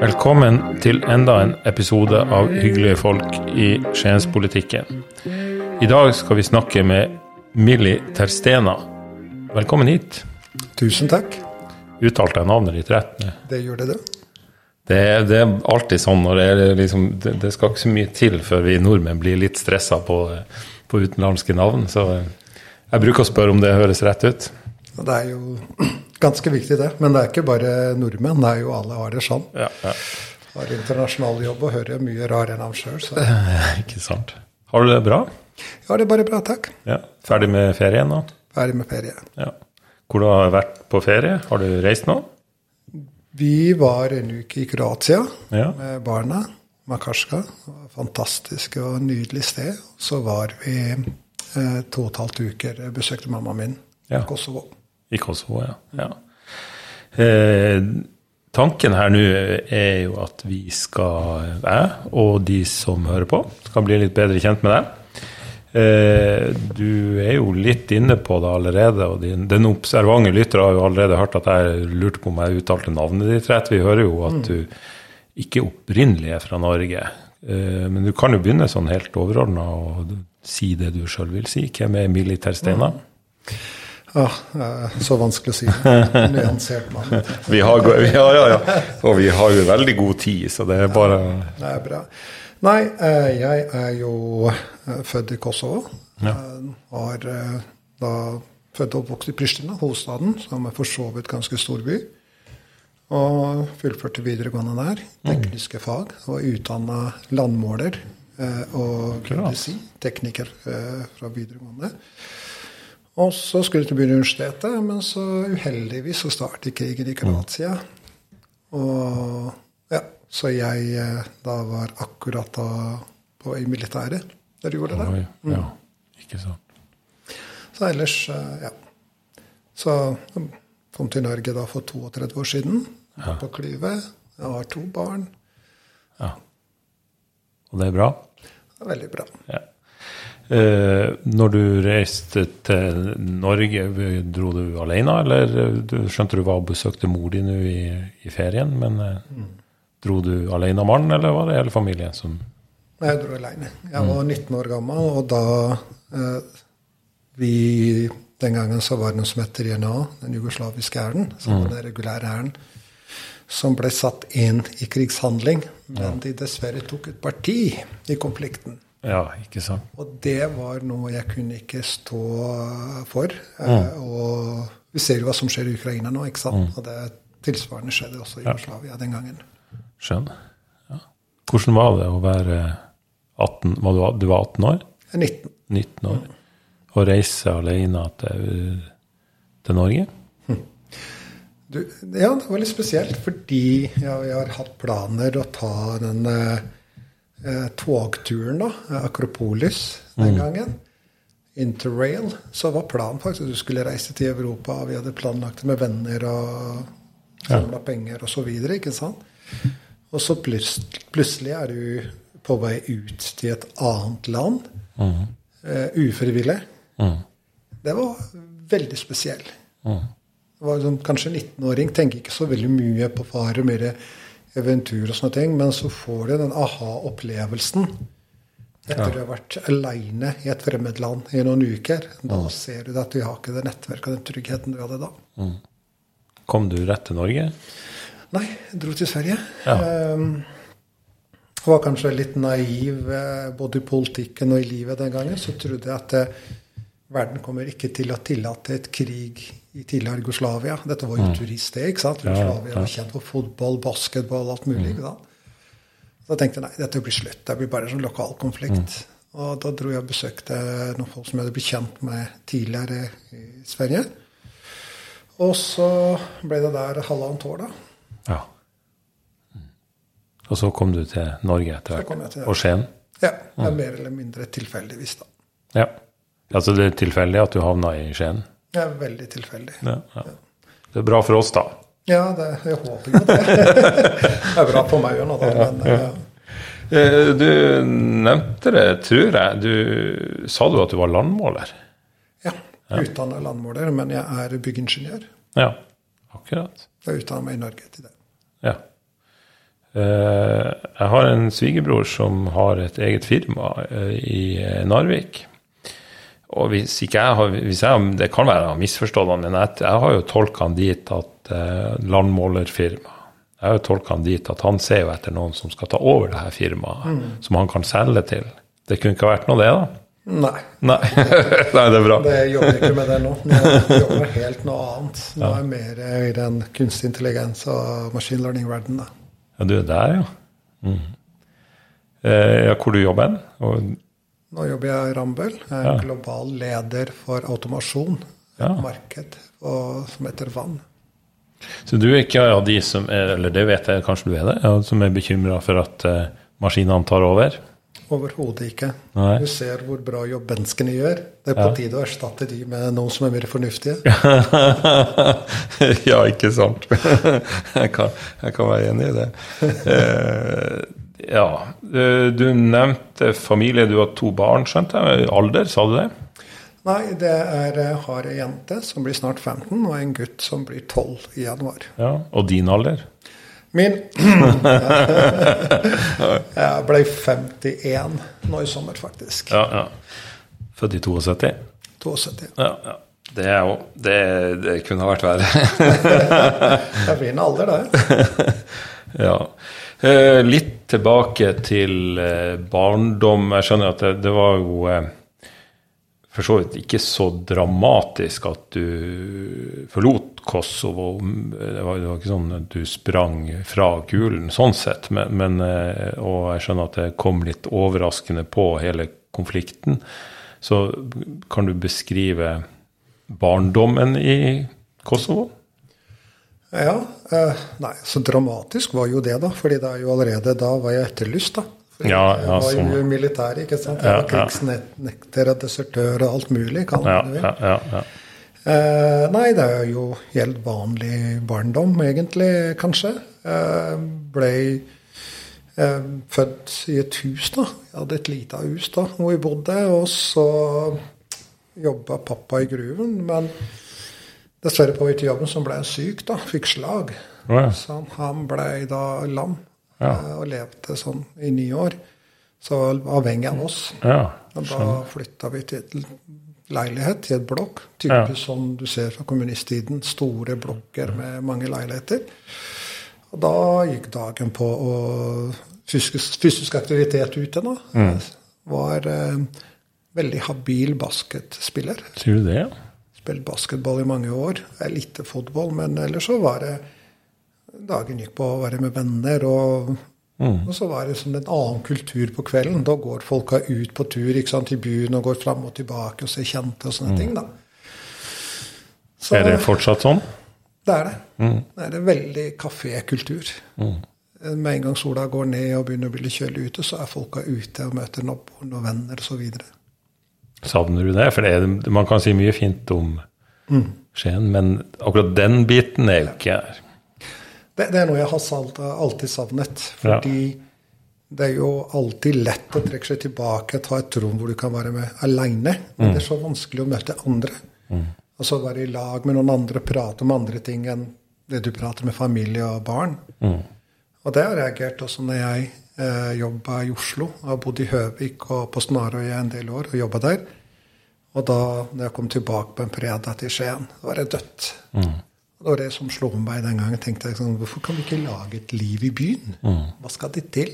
Velkommen til enda en episode av Hyggelige folk i Skienspolitikken. I dag skal vi snakke med Millie Terstena. Velkommen hit. Tusen takk. Uttalte jeg navnet ditt rett? Det gjør det. Det, det er alltid sånn når det, er liksom, det, det, skal ikke så mye til før vi nordmenn blir litt stressa på, på utenlandske navn. Så jeg bruker å spørre om det høres rett ut. Det er jo ganske viktig, det. Men det er ikke bare nordmenn. Det er jo alle har det sånn. Ja, ja. Har internasjonal jobb og hører mye rarere enn navn sjøl. ikke sant. Har du det bra? Ja, det er bare bra, takk. Ja. Ferdig med ferien nå? Ferdig med ferie. Ja. Hvor du har vært på ferie? Har du reist nå? Vi var en uke i Kroatia Ja. med barna. Makarska. Fantastisk og nydelig sted. Så var vi eh, to og et halvt uker. Besøkte mammaen min Ja. i Kosovo. I Kosovo, ja. ja. Eh, tanken her nå er jo at vi skal, jeg og de som hører på, skal bli litt bedre kjent med deg. Eh, du er jo litt inne på det allerede, og din, den observante lytter har jo allerede hørt at jeg lurte på om jeg uttalte navnet ditt rett. Vi hører jo at du ikke opprinnelig er fra Norge. Eh, men du kan jo begynne sånn helt overordna og si det du sjøl vil si. Hvem er Militær Steinar? Ah, eh, så vanskelig å si. Nyansert mann. Vi har, ja, ja, ja. Og vi har jo veldig god tid, så det er bare Det er bra. Nei, eh, jeg er jo eh, født i Kosovo. Ja. Eh, Har da født og oppvokst i Pristina, hovedstaden, som er for så vidt ganske stor by. Og fullførte videregående der. Tekniske fag. Og utdanna landmåler og medisin. tekniker fra videregående. Og så skulle jeg til å begynne universitetet, men så uheldigvis så startet krigen i Kroatia. Og ja, så jeg eh, da var akkurat da på, i militæret da du gjorde det. Oi, ja, ikke sant. Så ellers, eh, ja. Så jeg kom til Norge da for 32 år siden. Ja. På Klyve. Jeg har to barn. Ja. Og det er bra? Det er veldig bra. Ja. Eh, når du reiste til Norge, dro du alene, eller du, skjønte du var og besøkte mor di nå i, i ferien, men eh, dro du alene av mannen, eller var det hele familien som Jeg dro alene. Jeg var 19 år gammel, og da eh, vi Den gangen så var det noe som het RNA, den jugoslaviske hæren, som var den regulære hæren, som ble satt inn i krigshandling. Men de dessverre tok et parti i konflikten. Ja, ikke sant? Og det var noe jeg kunne ikke stå for. Mm. Og vi ser jo hva som skjer i Ukraina nå, ikke sant? Og det tilsvarende skjedde også i Jugoslavia den gangen. Skjønner. Ja. Hvordan var det å være 18 var du, du var 18 år? Er 19. 19 år? Å reise alene til, til Norge? Du, ja, det var litt spesielt, fordi ja, vi har hatt planer å ta den eh, eh, togturen, da, eh, Akropolis, den gangen. Interrail. Så var planen faktisk at du skulle reise til Europa. Vi hadde planlagt det med venner og samla penger osv. Ikke sant? Og så plutselig er du på vei ut til et annet land. eh, ufrivillig. Det var veldig spesiell. Det var liksom, kanskje 19-åring, tenker ikke så veldig mye på fare, mer eventyr og sånne ting, men så får du den aha-opplevelsen etter å ha vært aleine i et fremmed land i noen uker. Da ser du at du har ikke det nettverket og den tryggheten du hadde da. Kom du rett til Norge? Nei, jeg dro til Sverige. Ja. Um, var kanskje litt naiv eh, både i politikken og i livet den gangen. Så trodde jeg at eh, verden kommer ikke til å tillate et krig i tidligere Jugoslavia. Dette var jo turiststed, ikke sant? Mm. Jugoslavia var kjent for fotball, basketball, alt mulig. ikke sant? Jeg tenkte nei, dette blir slutt. Det blir bare en sånn lokal konflikt. Mm. Og da dro jeg og besøkte noen folk som jeg hadde blitt kjent med tidligere i Sverige. Og så ble det der halvannet år, da. Ja. Mm. Og så kom du til Norge etter jeg hvert. Og Skien? Ja, det er mer eller mindre tilfeldigvis, da. Ja. Altså det er tilfeldig at du havna i Skien? Det er veldig tilfeldig. Ja, ja. Det er bra for oss, da. Ja, det, jeg håper jo det. det er bra for meg òg nå, da. Men eh, Eh, Du nevnte det, tror jeg. Du Sa du at du var landmåler? ja, utdanna landmåler, men jeg er byggingeniør. Ja, akkurat. Jeg utdanna meg i Norge til det. Ja. Eh, jeg har en svigerbror som har et eget firma eh, i Narvik. Og hvis ikke jeg har hvis jeg, Det kan være jeg har misforstått han, men jeg, jeg har jo tolka han dit at eh, landmålerfirma Jeg har jo tolka han dit at han ser jo etter noen som skal ta over det her firmaet, som han kan selge til. Det kunne ikke vært noe, det, da? Nei. Nei, Nei det er bra. Det jobber ikke med det nå. Nå jobber jeg helt noe annet. Nå er jeg mer i den kunstig intelligens og machine learning-verdenen. Ja, du er der, ja. Mm. Eh, hvor du jobber hen? Nå jobber jeg i Rambøll. Jeg er Ja. global leder for automasjon. Ja. marked og, som heter Vann. Så du er ikke av de som er, eller det vet jeg kanskje du er det, ja, som er bekymra for at uh, maskinene tar over? Overhodet ikke. Nei. Du ser hvor bra jobb menneskene gjør. Det er på tide å erstatte de med noen som er mer fornuftige. ja, ikke sant? jeg, kan, jeg kan være enig i det. Eh, ja. Eh, Du nevnte familie. Du har to barn, skjønte jeg. Alder, sa du det? Nei, det er, jeg har ei jente som blir snart 15, og en gutt som blir 12 i januar. Ja. Og din alder? Min Jeg ble 51 nå i sommer, faktisk. Ja, ja. Født i 72? 72. Ja, ja. Det, er jo, det, det kunne ha vært verre. Det blir en alder, det. Ja. Eh, litt tilbake til eh, barndom. Jeg skjønner at det, det var jo eh, for så vidt ikke så dramatisk at du forlot Kosovo. Det var, det var ikke sånn at du sprang fra kulen, sånn sett. Men, men, eh, og jeg skjønner at det kom litt overraskende på hele konflikten. Så kan du beskrive barndommen i Kosovo? Ja. Eh, nei, så dramatisk var jo det, da. fordi det er jo allerede da var jeg etterlyst, da. Fordi Ja, jeg ja, var jo sånn. i ikke sant. Jeg Ja, var krigsnekter og desertør og alt mulig. Kall det Ja, det du vil. ja, ja, ja. Eh, nei, det er jo helt vanlig barndom, egentlig, kanskje. Eh, ble eh, født i et hus, da. Jeg hadde et lite hus da, hvor vi bodde. Og så jobba pappa i gruven, men dessverre på vei til jobben som ble syk, da. Fikk slag. Oh, ja. Så han ble da lam Ja. eh, og levde sånn i ni år. Så avhengig av oss. ja. Og da flytta vi til et leilighet, til et blokk. Typisk som du ser fra kommunisttiden. Store blokker med mange leiligheter. Og da gikk dagen på å fysisk, fysisk aktivitet ute, da. Var eh, veldig habil basketspiller. Sier du det? ja? Spilt basketball i mange år. Jeg likte fotball, men ellers så var det Dagen gikk på å være med venner, og, og så var det som en annen kultur på kvelden. Da går folka ut på tur ikke sant, i byen og går fram og tilbake og ser kjente og sånne ting. da. Så Er det fortsatt sånn? det er det. Det er en veldig kafékultur. Med en gang sola går ned og begynner å bli litt kjølig ute, så er folka ute og møter naboen og venner osv. Savner du det? For det er, man kan si mye fint om Skien, men akkurat den biten er jo ikke her. Det, det er noe jeg har alltid savnet. Fordi det er jo alltid lett å trekke seg tilbake ta et rom hvor du kan være med aleine. Men det er så vanskelig å møte andre. Altså være i lag med noen andre, prate om andre ting enn det du prater med familie og barn. Og det har jeg reagert også når jeg jobba i Oslo. Jeg har bodd i Høvik og på Snarøya en del år og jobba der. Og da når jeg kom tilbake på en fredag til Skien, da var det dødt. Og det var det som slo meg den gangen. tenkte jeg sånn, Hvorfor kan vi ikke lage et liv i byen? Hva skal det til?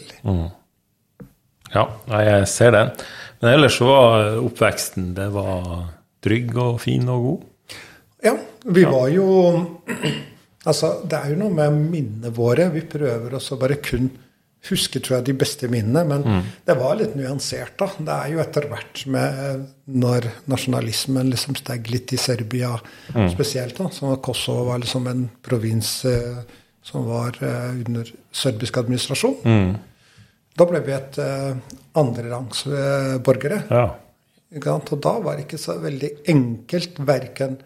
Ja, jeg ser den. Men ellers så var oppveksten det var trygg og fin og god. Ja, vi var jo Altså, det er jo noe med minnene våre. Vi prøver også bare kun huske tror jeg, de beste minnene, men det var litt nyansert. da. Det er jo etter hvert med når nasjonalismen liksom steg litt i Serbia spesielt, da, som Kosovo var liksom en provins eh, som var eh, under serbisk administrasjon. Da ble vi et eh, andrerangs eh, borgere. Ja. Og da var det ikke så veldig enkelt, verken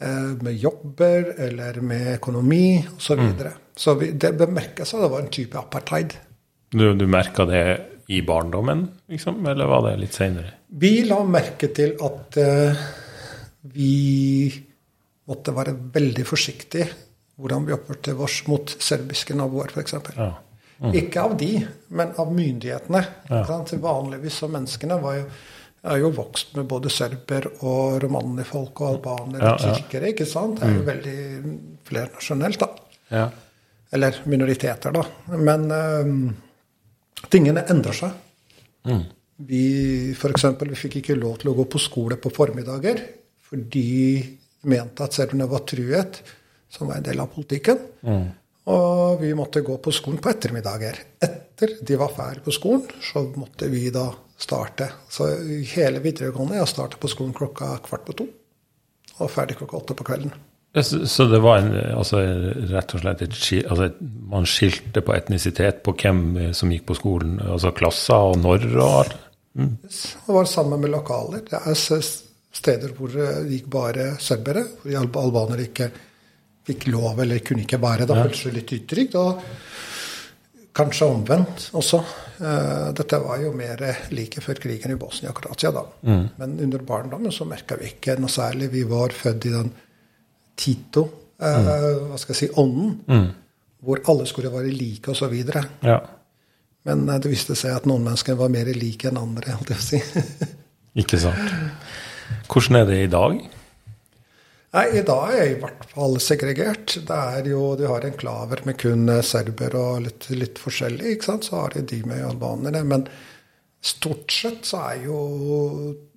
eh, med jobber eller med økonomi osv. Så, videre. Så vi, det seg det var en type apartheid. Du, du merka det i barndommen, liksom? Eller var det litt seinere? Vi la merke til at uh, vi måtte være veldig forsiktige hvordan vi oppførte oss mot serbiske naboer, f.eks. Ja. Ikke av de, men av myndighetene. Ja. Vanligvis så menneskene var jo, er jo vokst med både serber og romanifolk og albanere Ja, og ja. ikke sant? Det er jo veldig flernasjonelt, da. Ja. Eller minoriteter, da. Men uh, tingene endrer seg. Mm. Vi, for vi fikk ikke lov til å gå på skole på formiddager fordi de mente at serberne var truet, som var en del av politikken. Mm. Og vi måtte gå på skolen på ettermiddager. Etter de var ferdig på skolen, så måtte vi da starte. Så hele videregående jeg startet på skolen klokka kvart på to. Og ferdig klokka åtte på kvelden. Så, så det var en, altså, rett og slett et altså, Man skilte på etnisitet på hvem eh, som gikk på skolen, altså klasser og når og alt? det var sammen med lokaler. Det er steder hvor det gikk bare serbere. Hvor alb- albanere ikke fikk lov eller kunne ikke være. Da føltes det litt utrygt. Og kanskje omvendt også. Eh, Dette var jo mer like før krigen i Bosnia og Kroatia, da. Men under barndommen så merka vi ikke noe særlig. Vi var født i den Tito, eh, hva skal jeg si, ånden. Hvor alle skulle være like, osv. Ja. Men eh, det viste seg at noen mennesker var mer like enn andre. holdt jeg å si. Ikke sant. Hvordan er det i dag? Nei, I dag er jeg i hvert fall segregert. Det er jo, De har enklaver med kun eh, serber og litt, litt forskjellig. ikke sant? Så har de de med albanere. Men stort sett så er jo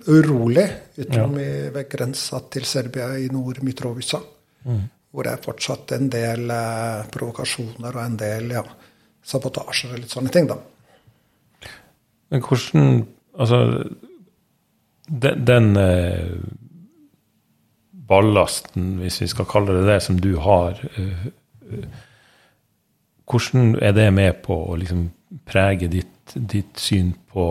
urolig utenom ja. ved grensa til Serbia i nord, Mitrovica. Hvor det er fortsatt en del eh, provokasjoner og en del ja, sabotasjer og litt sånne ting. da. Men hvordan Altså, den, den eh, ballasten, hvis vi skal kalle det det, som du har eh, eh, Hvordan er det med på å liksom prege ditt, ditt syn på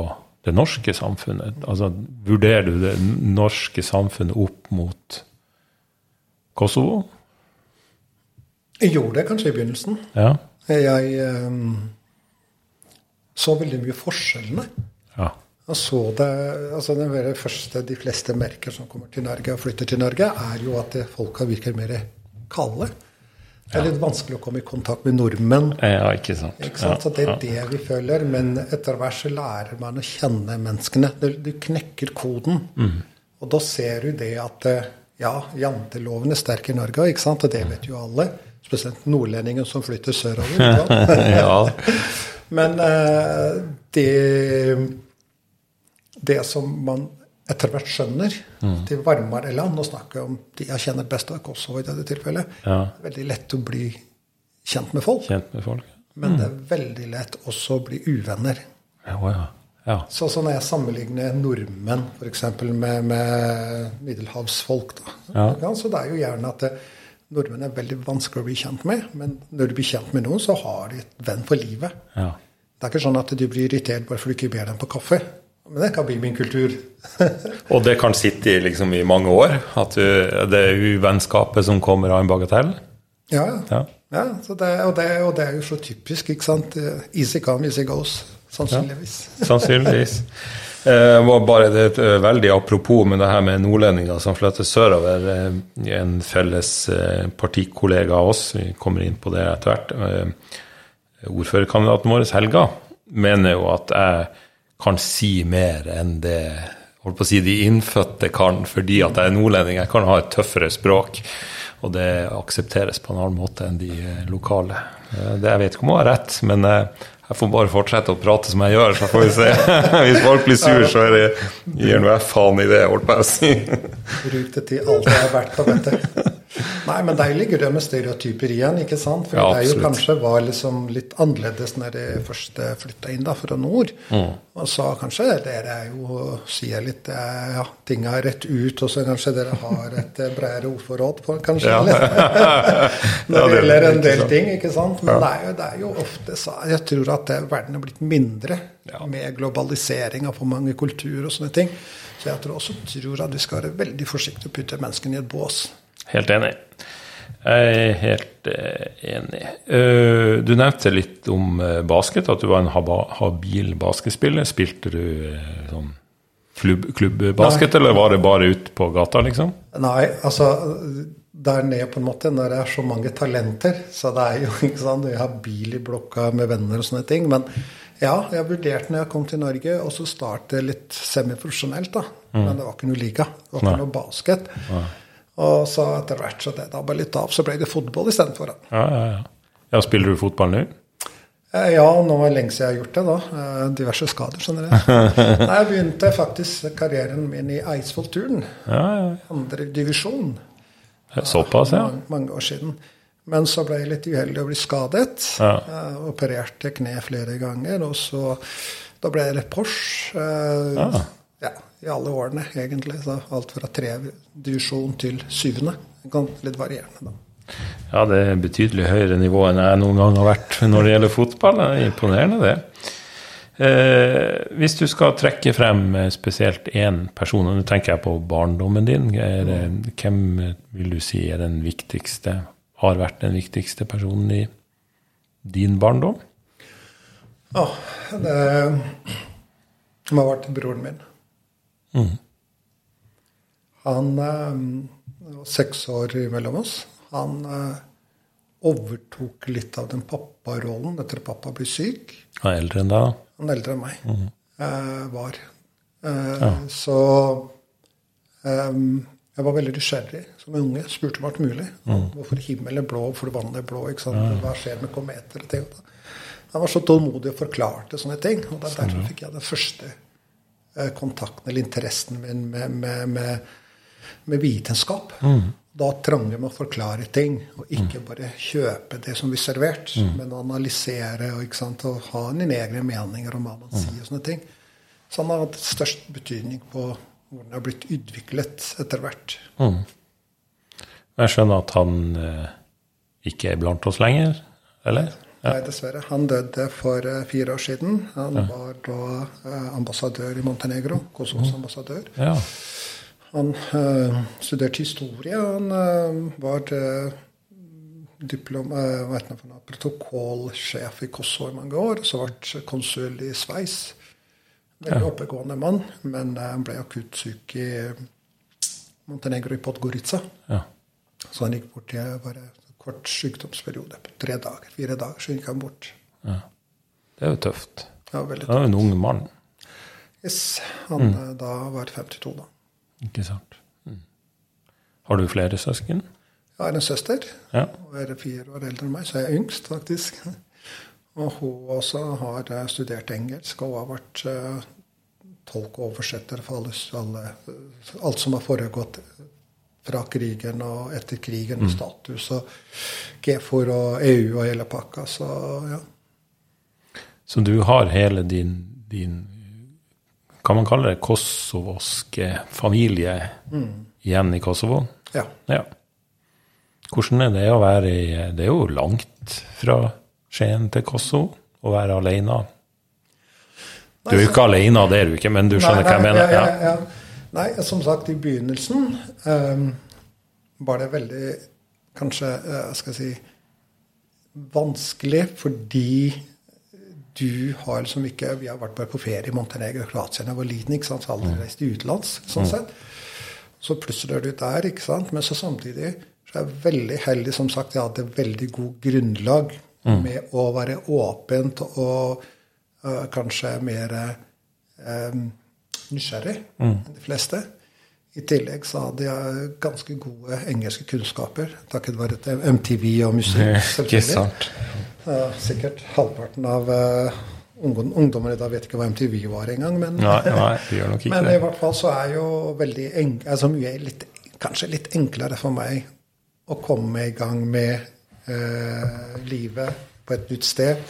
det norske samfunnet? Altså, vurderer du det norske samfunnet opp mot Kosovo? Jeg gjorde det kanskje i begynnelsen. Ja. Jeg um, så veldig mye forskjellene. ja. Jeg så det, altså det første de fleste merker som kommer til Norge og flytter til Norge, er jo at folka virker mer kalde. Det er litt vanskelig å komme i kontakt med nordmenn. Ja, ikke sant. Ikke sant? Så det er det vi føler. Men etter hvert så lærer man å kjenne menneskene. Du, knekker koden. Og da ser du det at ja, janteloven er sterk i Norge, ikke sant? og det vet jo alle. Spesielt nordlendinger som flytter sørover. ja. Men eh, det Det som man etter hvert skjønner de varmere land Nå snakker jeg om de jeg kjenner best av Kosovo i dette tilfellet. Ja. Det er veldig lett å bli kjent med folk. Kjent med folk? Men det er veldig lett også å bli uvenner. Ja, ja. ja. Så, så når jeg sammenligner nordmenn f.eks. Med, med middelhavsfolk, da, Ja. så det er jo gjerne at det, nordmenn er veldig vanskelig å bli kjent med. Men når du blir kjent med noen, så har de et venn for livet. ja. Det er ikke sånn at du blir irritert bare fordi du ikke ber dem på kaffe. Men det kan bli min kultur. Og det kan sitte i, liksom, i mange år? At du, det er uvennskapet som kommer av en bagatell? ja, ja. Ja. ja så det, og, det, og det er jo så typisk, ikke sant. Easy come, easy goes. Sannsynligvis. Sannsynligvis. Eh, var bare det et veldig apropos med det her med nordlendinger som flytter sørover. Eh, en felles eh, partikollega av oss, vi kommer inn på det etter hvert, eh, ordførerkandidaten vår, Helga, mener jo at jeg kan si mer enn det holdt på å si, de innfødte kan, fordi at jeg er nordlending. Jeg kan ha et tøffere språk, og det aksepteres på en annen måte enn de eh, lokale. Eh, Det, jeg vet ikke om hun har rett, men eh, jeg får bare fortsette å prate som jeg gjør, så får vi se. Hvis folk blir sur, så er det, gir nå jeg faen i det, holdt på å si. Bruk det til alt det er verdt å vite. Nei, men der ligger det med stereotyper igjen, ikke sant? For Ja, det er jo kanskje var liksom litt annerledes når de først flytta inn da, fra nord. Mm. Og så kanskje dere er jo sier litt eh, ja, ting er rett ut, og så kanskje dere har et eh, bredere ordforråd på kanskje. Ja. Når det er gjelder en del ting, ikke sant. Men det, er jo, det er jo ofte så Jeg tror at eh, verden er blitt mindre med globalisering av for mange kulturer og sånne ting. Så jeg tror også tror at vi skal være veldig forsiktige og putte menneskene i et bås. Helt enig. Jeg er helt eh, enig. Eh, du nevnte litt om eh, basket, at du var en habil basketspiller. Spilte du sånn klubbbasket, klubb, eller var det bare ut på gata, liksom? Nei, altså der nede, på en måte, når det er så mange talenter. Så det er jo ikke sant, Jeg har bil i blokka med venner og sånne ting. Men ja, jeg vurderte når jeg kom til Norge, og så starte litt semiprofesjonelt, da. Mm. Men det var ikke noe liga. Det var ikke noe basket. Nei. Og så etter hvert så det dabba litt av, så ble det fotball istedenfor. Ja, ja, ja. ja, spiller du fotball nå? Eh, ja, nå er det lenge siden jeg har gjort det. da. Eh, diverse skader, skjønner jeg. Nei, jeg begynte faktisk karrieren min i Eidsvollturen. Ja, ja. Andre divisjon. Såpass, ja. Mange, mange, år siden. Men så ble jeg litt uheldig og ble skadet. Ja. Jeg opererte kne flere ganger. Og så Da ble det Porsche. Uh, ja. I alle årene, egentlig. Så alt fra tre divisjon til syvende. Litt varierende, da. Ja, det er betydelig høyere nivå enn jeg noen gang har vært når det gjelder fotball. Det er imponerende, det. Eh, hvis du skal trekke frem eh, spesielt én person, og nå tenker jeg på barndommen din, er, hvem vil du si er den viktigste, har vært den viktigste personen i din barndom? Ja, det må ha vært broren min. Mm. Han eh, var seks år mellom oss. Han eh, overtok litt av den papparollen etter at pappa ble syk. Han er eldre enn deg? Han er eldre enn meg. Mm. Eh, var. Eh, ja. Så jeg var veldig nysgjerrig som unge. Spurte om alt mulig. Mm. Hvorfor himmelen er blå, hvorfor vannet er blå? Ja. Hva skjer med kometer? og ting? Han var så tålmodig og forklarte sånne ting. Og derfor sånn, fikk jeg den første kontakten eller interessen min med, med, med, med vitenskap. Mm. Da trenger man å forklare ting, og ikke mm. bare kjøpe det som blir servert, mm. men analysere og, sant, og ha dine egne meninger om hva man mm. sier. og sånne ting. Så han har hatt størst betydning på hvordan det har blitt utviklet etter hvert. Mm. Jeg skjønner at han eh, ikke er blant oss lenger, eller? Nei, dessverre. Han døde for uh, fire år siden. Han var da uh, ambassadør i Montenegro. Kosovos mm. ambassadør. Ja. Han øh, studerte historie. Han øh, var øh, diplom, protokollsjef i Kosovo i mange år. Så ble konsul i Sveits. Veldig ja. oppegående mann, men han ble akutt syk i Montenegro, i Podgorica. Ja. Så han gikk bort til bare kort sykdomsperiode. På tre dager, fire dager, så gikk han bort. Ja. Det er jo tøft. Ja, veldig tøft. Han er en ung mann. Yes. Han mm. da var 52, da. Ikke sant. Mm. Har du flere søsken? Jeg har en søster. Ja. Hun er fire år eldre enn meg, så jeg er yngst, faktisk. Og hun også har eh, studert engelsk og har vært uh, tolk og oversetter for alle, alt som har foregått fra krigen og etter krigen, med mm. status og GFOR og EU og hele pakka. Så ja. Så du har hele din, din kan man kalle det kosovoske familie mm. igjen i Kosovo? Ja. ja. Hvordan er det å være i Det er jo langt fra Skien til Kosovo å være alene. Du er jo ikke alene, det er du ikke, men du skjønner nei, hva jeg mener? Ja, ja. Nei, som sagt, i begynnelsen eh, var det veldig kanskje, eh, skal jeg si, vanskelig fordi du har liksom ikke Vi har vært bare på ferie i Montenegro og Kroatia da jeg var liten. ikke sant, så aldri mm. reist utenlands. sånn mm. sett. Så plutselig er du der, ikke sant. Men så samtidig så er jeg veldig heldig. Som sagt, jeg hadde veldig god grunnlag mm. med å være åpent og uh, kanskje mer um, nysgjerrig enn de fleste. I tillegg så hadde jeg ganske gode engelske kunnskaper takket være til MTV og musikk. selvfølgelig. Uh, sikkert halvparten av uh, ungdommer i dag vet ikke hva MTV var engang. Men, nei, nei, det gjør nok ikke men i hvert fall så er jo veldig enk, altså mye litt, kanskje litt enklere for meg å komme i gang med uh, livet på et nytt sted.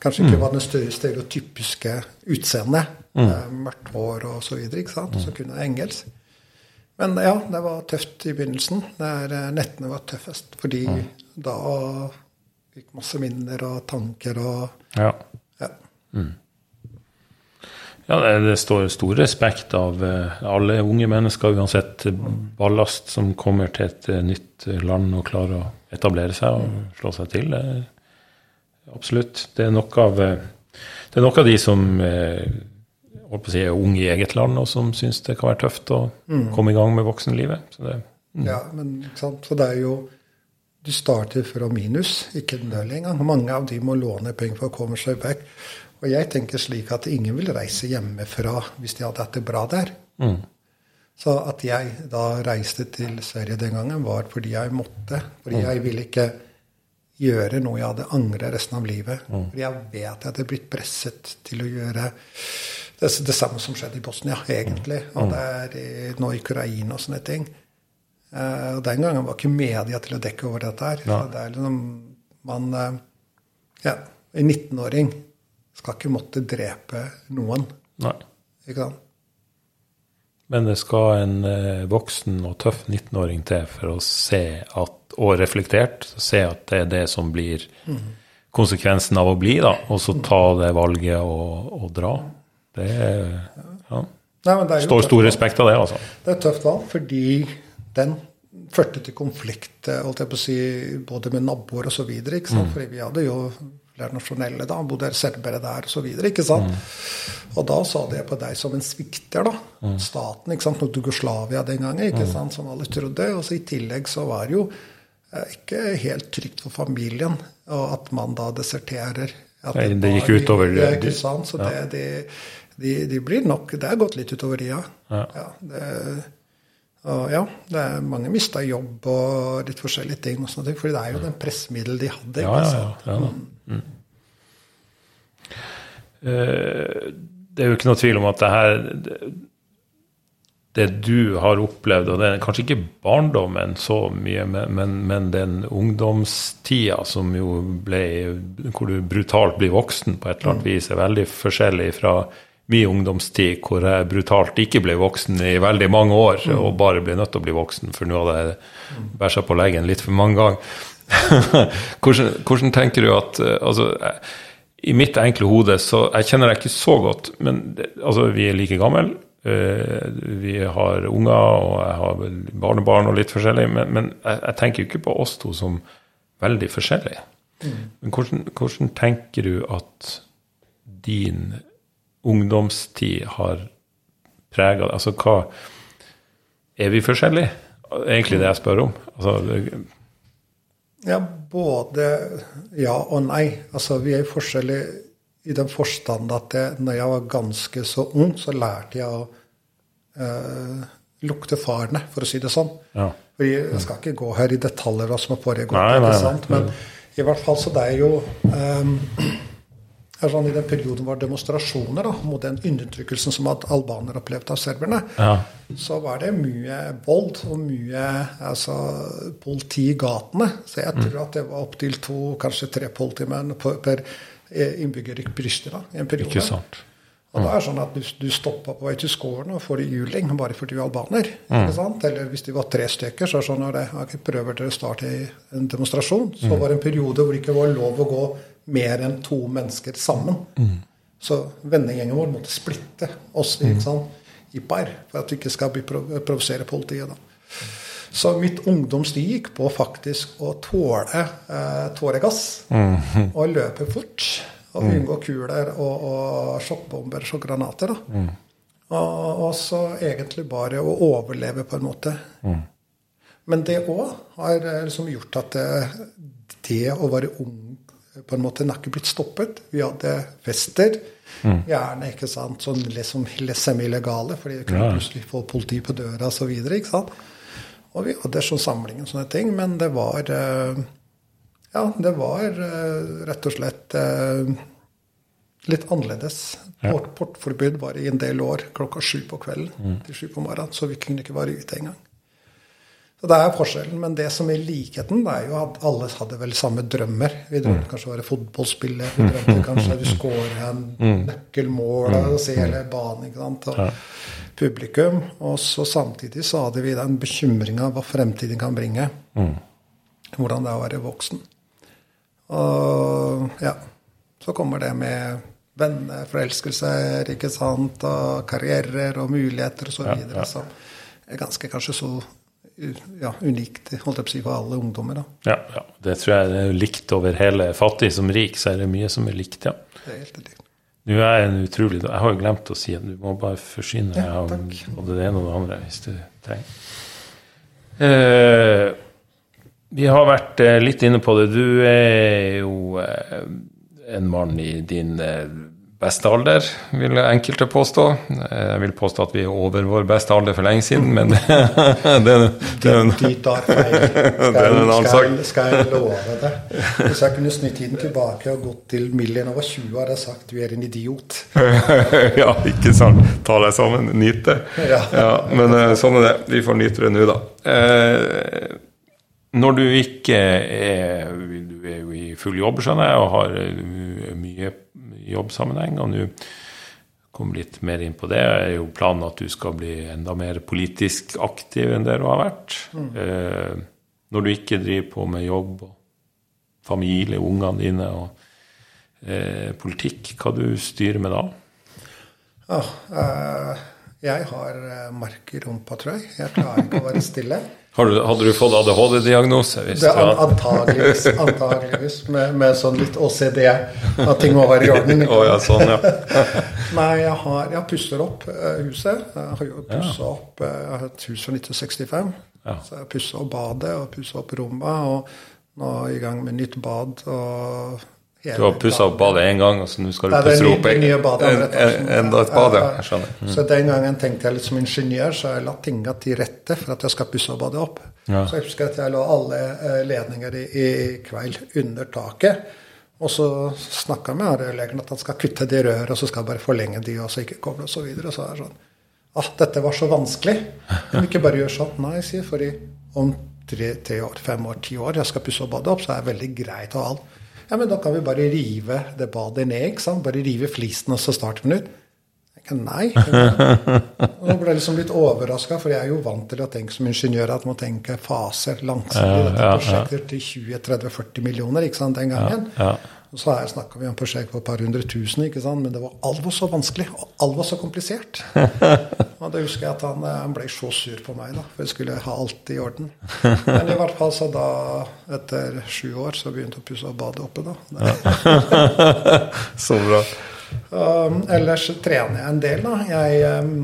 Kanskje ikke mm. var den stereotypiske utseendet. Mm. mørkt hår og så videre. ikke sant? Så kunne jeg engelsk. Men ja, det var tøft i begynnelsen. Der nettene var tøffest. Fordi mm. da Fikk masse minner og tanker og Ja. Ja, mm. ja det, det, står stor respekt av uh, alle unge mennesker, uansett ballast, som kommer til et nytt land og klarer å etablere seg og mm. slå seg til. Det, absolutt. Det er nok av, det er nok av de som holdt på å si, er unge i eget land, og som syns det kan være tøft å mm. komme i gang med voksenlivet. Så det Ja, men ikke sant? Så det er jo Du starter fra minus, ikke null engang. Mange av de må låne penger for å komme seg vekk. Og jeg tenker slik at ingen vil reise hjemmefra hvis de hadde hatt det bra der. Mm. Så at jeg da reiste til Sverige den gangen, var fordi jeg måtte. Fordi jeg ville ikke gjøre noe jeg hadde angret resten av livet. Fordi jeg vet jeg hadde blitt presset til å gjøre det, er det samme som skjedde i Bosnia, egentlig. Og det er i, nå i Ukraina og sånne ting. Uh, og den gangen var ikke media til å dekke over dette her. Ja. det er liksom man uh, Ja, en 19-åring skal ikke måtte drepe noen. Nei. Ikke sant? Men det skal en uh, voksen og tøff 19-åring til for å se at, og reflektert, se at det er det som blir konsekvensen av å bli, da, og så ta det valget og, og dra. Det ja. Nei, det står stor respekt av det, altså. Det er et tøft valg, fordi den førte til konflikt eh, holdt jeg på å si, både med naboer osv. Mm. Fordi vi hadde jo flernasjonelle, da, bodde serbere der osv. sant? Og da sa de på deg som en svikter, da. Staten, ikke sant, mot Jugoslavia den gangen, ikke sant, som alle trodde. Og så i tillegg så var det jo eh, ikke helt trygt for familien og at man da deserterer. At Nei, det gikk utover- det, ikke sant? Så det, det, de, de blir nok Det har gått litt utover de, ja. Ja. ja det, og ja, det er mange mista jobb og litt forskjellige ting. og sånne ting, fordi det er jo den pressmiddel de hadde. Ja, ja, ja. ja. Mm. Eh, Det er jo ikke noe tvil om at det her det- du har opplevd, og det er kanskje ikke barndommen så mye, men, men, men den ungdomstida som jo ble Hvor du brutalt blir voksen på et eller annet vis, er veldig forskjellig fra min ungdomstid, hvor jeg brutalt ikke ble voksen i veldig mange år, og bare ble nødt til å bli voksen, for nå hadde jeg bæsja på leggen litt for mange ganger. hvordan, hvordan tenker du at eh, altså, I mitt enkle hode så Jeg kjenner deg ikke så godt, men altså, vi er like gamle. eh, vi har unger, og jeg har barnebarn og litt forskjellig, men, men jeg, jeg tenker jo ikke på oss to som veldig forskjellige. Men hvordan, hvordan tenker du at din ungdomstid har prega Altså, hva Er vi forskjellige? Egentlig det jeg spør om. Altså, Ja, både ja og nei. Altså, vi er forskjellige i den forstand at det, når jeg var ganske så ung, så lærte jeg å eh, lukte farene, for å si det sånn. ja. Fordi Jeg skal ikke gå her i detaljer hva som har foregått, Nei, nei, nei. men i hvert fall så det er jo er sånn, I den perioden var demonstrasjoner da, mot den undertrykkelsen som at albanere opplevde av serberne, Ja. så var det mye vold og mye altså, politi i gatene. Så jeg tror at det var opptil to, kanskje tre politimenn per eh, innbygger i Pristina i en periode. Ikke sant. Og det er sånn at du, du stopper på vei til skolen og får juling bare fordi du er albaner. ikke sant? Eller hvis de var tre stykker, så er det sånn at ok, prøver dere å starte en demonstrasjon. Så var det en periode hvor det ikke var lov å gå mer enn to mennesker sammen. Så vennegjengen vår måtte splitte oss mm. sånn, i par for at vi ikke skal provosere politiet. da. Så mitt ungdomstid gikk på faktisk å tåle eh, tåregass og løpe fort. Og unngå kuler og, og sjokkbomber og granater. da. Og, og så egentlig bare å overleve, på en måte. Men det òg har eh, liksom gjort at det, det å være ung på en måte har ikke blitt stoppet. Vi hadde fester. Gjerne ikke sant, sånn liksom semi-legale, fordi vi kunne Ja. plutselig få politi på døra osv. Og vi hadde sånn samling og sånne ting, men det var eh, Ja, det var eh, rett og slett eh, litt annerledes. Port, portforbud var i en del år klokka sju på kvelden til sju på morgenen, så vi kunne ikke være ute engang. Så det er forskjellen, men det som er likheten, det er jo at alle hadde vel samme drømmer. Vi drømte kanskje å være fotballspiller, vi drømte kanskje å skåre en nøkkelmål og se hele banen. ikke sant, og publikum. Og så samtidig så hadde vi den bekymringa hva fremtiden kan bringe. Hvordan det er å være voksen. Og ja, så kommer det med venner, forelskelser, ikke sant, og karrierer og muligheter og så videre, som er ganske kanskje så ja, unikt holdt jeg på å si, for alle ungdommer. da. Ja, ja, det tror jeg er likt over hele fattig som rik, så er det mye som er likt, ja. Det er helt riktig. Nå er en utrolig Jeg har jo glemt å si at du må bare forsyne deg av både det ene og det andre hvis du trenger. Eh, vi har vært eh, litt inne på det. Du er jo eh, en mann i din eh, beste alder, vil enkelte påstå. Eh, Jeg vil påstå at vi er over vår beste alder for lenge siden, men det, det, det, det, tar feil. Skal, er en annen skal, jeg- skal jeg love det? Hvis jeg kunne snudd tiden tilbake og gått til Million over 20, hadde jeg sagt du er en idiot. Ja, ikke sant. Ta deg sammen, nyt det. Ja. Ja, men eh, sånn er det. Vi får nyte det nå, da. Eh, når du ikke er Du er jo i full jobb, skjønner jeg, og har eh, mye jobbsammenheng, og nå kom litt mer inn på det, er jo planen at du skal bli enda mer politisk aktiv enn det du har vært. Eh, når du ikke driver på med jobb og familie, ungene dine og eh, politikk, hva du styrer med da? Ja, eh, jeg har eh, mark i rumpa, tror jeg. Jeg klarer ikke å være stille. Har du, hadde du fått ADHD-diagnose? hvis Det du hadde- antageligvis, antageligvis med, med sånn litt OCD, at ting må være i orden. oh, ja, sånn, ja. Nei, jeg har, jeg pusser opp eh, huset. Jeg har jo pussa opp eh, Jeg har et hus fra 1965. Ja. Så jeg pussa opp badet og pussa opp rommet. Og nå er jeg i gang med nytt bad. og Du har pussa opp badet én gang, og så nå skal du pusse opp en, enda et bad. Jeg skjønner. Mm. Så den gangen tenkte jeg litt som ingeniør, så jeg la tinga til rette for at jeg skal pusse opp badet opp. Ja. Så jeg husker at jeg la alle eh, ledninger i, i kveld under taket. Og så snakka jeg med rørleggeren at han skal kutte de rørene, og så skal jeg bare forlenge de, og så ikke koble og så videre. Og så er det sånn At dette var så vanskelig. Jeg vil ikke bare gjøre sånn. Nei, sier jeg fordi om tre, tre år, fem år, ti år jeg skal pusse opp badet opp, så er det veldig greit å ha alt. Ja, men da kan vi bare rive det badet ned, ikke sant? Bare rive flisen, og så starter vi nytt. Nei. Og nå ble jeg liksom litt overraska, for jeg er jo vant til å tenke som ingeniør at man tenker faser langsiktig. i Dette prosjektet til 20-30-40 millioner ikke sant, den gangen. Ja. Og så her snakka vi om prosjekt på et par hundre tusen, ikke sant? men det var, alt var så vanskelig, og alt var så komplisert. og da husker jeg at han, eh, han ble så sur på meg, da, for jeg skulle ha alt i orden. Men i hvert fall så da, etter sju år, så begynte jeg å pusse opp badet oppe, da. Så bra. Um, ellers trener jeg en del, da. Jeg um,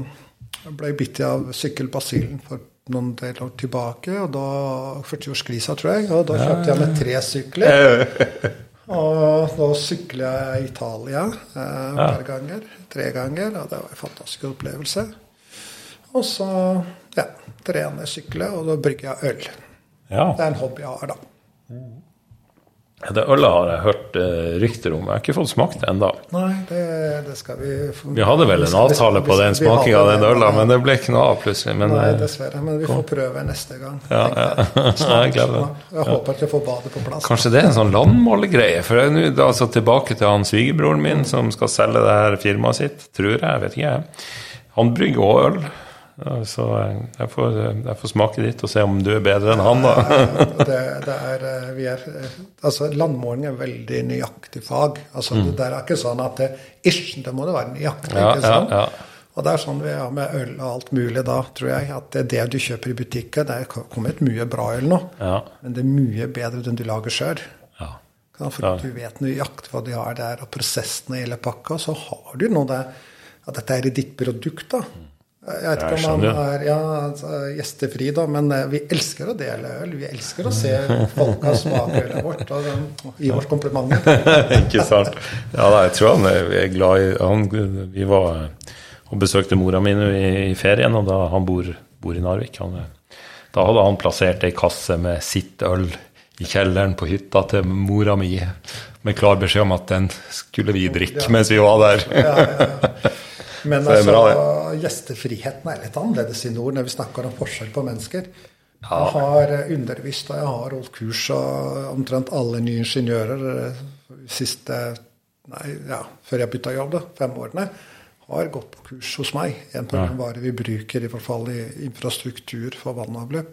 ble bitt av sykkelbasillen for noen del år tilbake, og da 40-årskrisa, tror jeg. Og da kjøpte jeg meg tre sykler. Og da sykler jeg i Italia eh, hver ganger. Tre ganger, og det var en fantastisk opplevelse. Og så ja, trener jeg sykle, og da brygger jeg øl. Ja. Det er en hobby jeg har, da. Det ølet har jeg hørt eh, rykter om. Jeg har ikke fått smakt det ennå. Nei, det, det skal vi Vi hadde vel en avtale på den smakinga av den øla, men det ble ikke noe av plutselig. Men Nei, eh, dessverre. Men vi får prøve neste gang. Ja, ja. jeg. Jeg håper at jeg får badet på plass. kanskje det er en sånn landmålegreie. For jeg er nå altså tilbake til han svigerbroren min som skal selge det her firmaet sitt, tror jeg vet ikke jeg. Han brygger òg øl. Ja, Så jeg får, jeg får smake ditt og se om du er bedre enn han, da. det, det er, eh, vi er, eh, altså Landmåling er veldig nøyaktig fag. Altså, Det er ikke sånn at det, ish, det må det være nøyaktig. Mm. Ja, ikke sant? ja. Og det er sånn vi har med øl og alt mulig da, tror jeg. At det, det du kjøper i butikken, det er kommet mye bra øl nå. Ja. Men det er mye bedre enn du lager sjøl. ja. For du vet nøyaktig hva de har der, og prosessen i hele pakka. Så har du noe der at dette er i ditt produkt, da. Jeg vet ikke Jeg om han er ja, altså, gjestefri, da, men eh, vi elsker å dele øl. Vi elsker å se folka smake ølet vårt og gi oss komplimenter. ikke sant? Ja, da, jeg tror han er glad i han, Vi var og besøkte mora mi i, i ferien, og da han bor, bor i Narvik. Han, da hadde han plassert ei kasse med sitt øl i kjelleren på hytta til mora mi, med klar beskjed om at den skulle vi drikke mens vi var der. Ja, ja, ja. Men er altså, bra, gjestefriheten er litt annerledes i nord når vi snakker om forskjell på mennesker. Jeg har eh, undervist og jeg har holdt kurs av omtrent alle nye ingeniører eh, siste nei, ja, før jeg bytta jobb, da, fem årene. Har gått på kurs hos meg. En på den vare vi bruker i hvert fall i infrastruktur for vannavløp.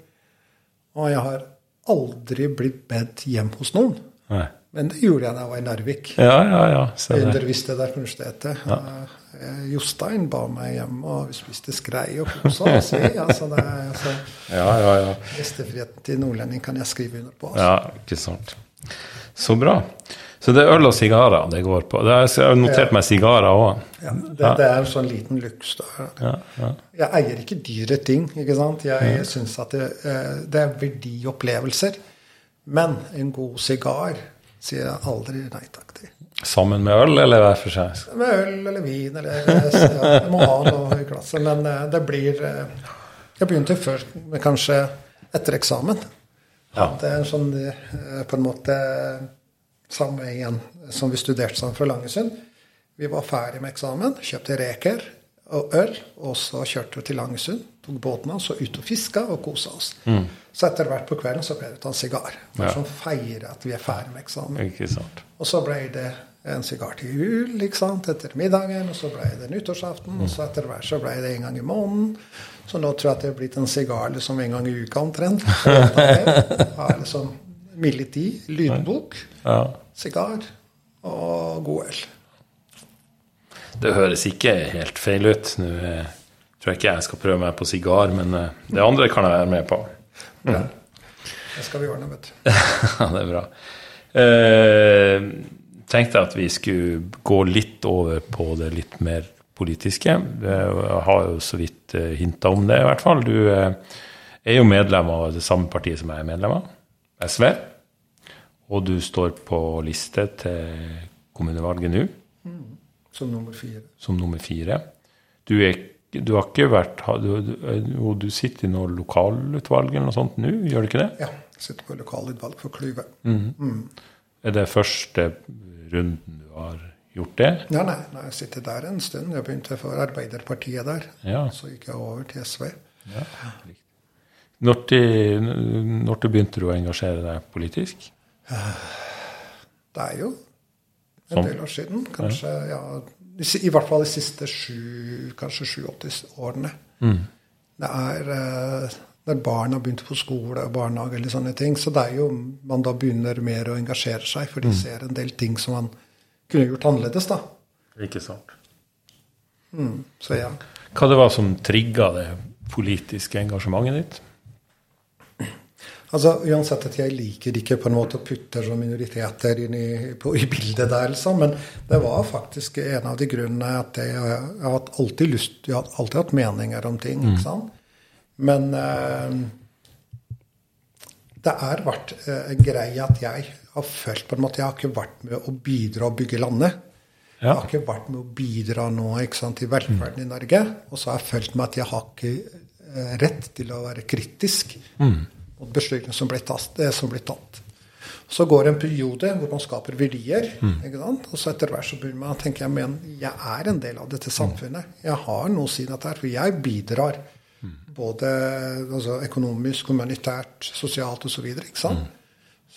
Og jeg har aldri blitt bedt hjem hos noen. Nei. Men det gjorde jeg da jeg var i Narvik. Ja, ja, ja. Jeg der. underviste der på universitetet. Eh, Jostein ba meg hjem, og vi spiste skrei og kosa oss. Altså, det altså, Ja, ja, ja. Gjestefriheten til nordlending kan jeg skrive under på. Altså. Ja, ikke sant. Så bra. Så det er øl og sigarer det går på. Det er, jeg har notert meg sigarer òg. Ja, det, det er en sånn liten luks. Ja, ja. Jeg eier ikke dyre ting. ikke sant? Jeg syns at det, eh, det er verdiopplevelser. Men en god sigar sier jeg aldri nei takk til. Sammen med øl, eller hver for seg? Med øl eller vin eller ja, Jeg må ha noe i glasset. Men eh, det blir eh, Jeg begynte før, men kanskje etter eksamen. Ja. Det er en sånn eh, på en måte samme igjen som vi studerte sammen fra Langesund. Vi var ferdig med eksamen, kjøpte reker og øl, og så kjørte vi til Langesund. Tok båten og ut og fiska og kosa oss. Så etter hvert på kvelden så ble det en sigar. For Ja. sånn feire at vi er ferdig med eksamen. Ikke sant. Og så ble det en sigar til jul ikke sant, etter middagen, og så ble det nyttårsaften, og så etter hvert så ble det en gang i måneden. Så nå tror jeg at det er blitt en sigar liksom en gang i uka omtrent. Har liksom mildt i, lydbok, Ja. sigar og god øl. Det høres ikke helt feil ut. Nå eh, tror jeg ikke jeg skal prøve meg på sigar, men eh, det andre kan jeg være med på. Ja. Det skal vi ordne, vet du. Ja, det er bra. Eh, tenkte at vi skulle gå litt over på det litt mer politiske. Jeg har jo så vidt eh, hinta om det, i hvert fall. Du eh, er jo medlem av det samme partiet som jeg er medlem av, SV. Og du står på liste til kommunevalget nå, Som nummer fire. som nummer fire. Du, er, du har ikke vært du, du, jo, du sitter i noe lokalutvalg eller noe sånt nå, gjør du ikke det? Ja. Sitter på lokalutvalg for Klyve. Er det første runden du har gjort det? Nei, nei, nei, jeg sitter der en stund. Jeg begynte for Arbeiderpartiet der. Ja. Så gikk jeg over til SV. Når, til, når til begynte du å engasjere deg politisk? Det er jo en Sånn. del år siden. Kanskje, ja, i hvert fall de siste sju, kanskje sju-åtte årene. Det er når barn har begynt på skole og barnehage eller sånne ting. Så det er jo man da begynner mer å engasjere seg, for de ser en del ting som man kunne gjort annerledes, da. Ikke sant. Så ja. Hva det var som trigga det politiske engasjementet ditt? Altså, Uansett at jeg liker ikke på en måte å putte sånne minoriteter inn i, på, i bildet der, liksom. Men det var faktisk en av de grunnene at jeg, jeg har alltid lyst Jeg har alltid hatt meninger om ting. ikke sant? Men eh, det har vært eh, en greie at jeg har følt på en måte Jeg har ikke vært med å bidra og bygge landet. Jeg har ikke vært med å bidra nå ikke sant, til velferden i Norge. Og så har jeg følt meg at jeg har ikke eh, rett til å være kritisk mot beslutninger som blir tatt. Som blir tatt. Så går det en periode hvor man skaper verdier. ikke sant? Og så etter hvert så begynner man å tenke jeg, men jeg er en del av dette samfunnet. Jeg har noe å si dette her, for jeg bidrar. Både altså, økonomisk, humanitært, sosialt osv. Så, sant?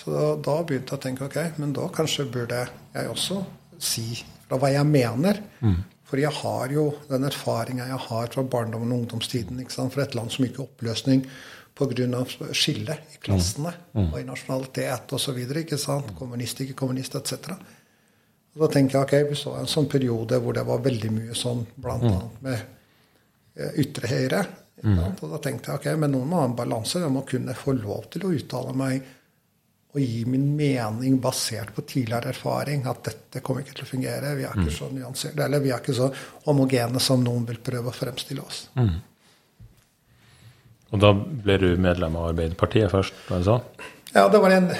så da, da begynte jeg å tenke ok, men da kanskje burde jeg også si fra hva jeg mener. For jeg har jo den erfaringa jeg har fra barndommen og ungdomstiden. ikke sant? fra et land som gikk i oppløsning pga. skille i klassene og i nasjonalitet osv. Kommunist, ikke kommunist, etc. Og Da tenker jeg ok, vi så en sånn periode hvor det var veldig mye sånn, bl.a. med eh, ytre høyre. Mm. Og da tenkte jeg ok, men noen må ha en balanse. Jeg må kunne få lov til å uttale meg og gi min mening basert på tidligere erfaring. At dette kommer ikke til å fungere. Vi er ikke så nyanserte, eller vi er ikke så homogene som noen vil prøve å fremstille oss. Og da ble du medlem av Arbeiderpartiet først? var det sånn? Ja, det var en,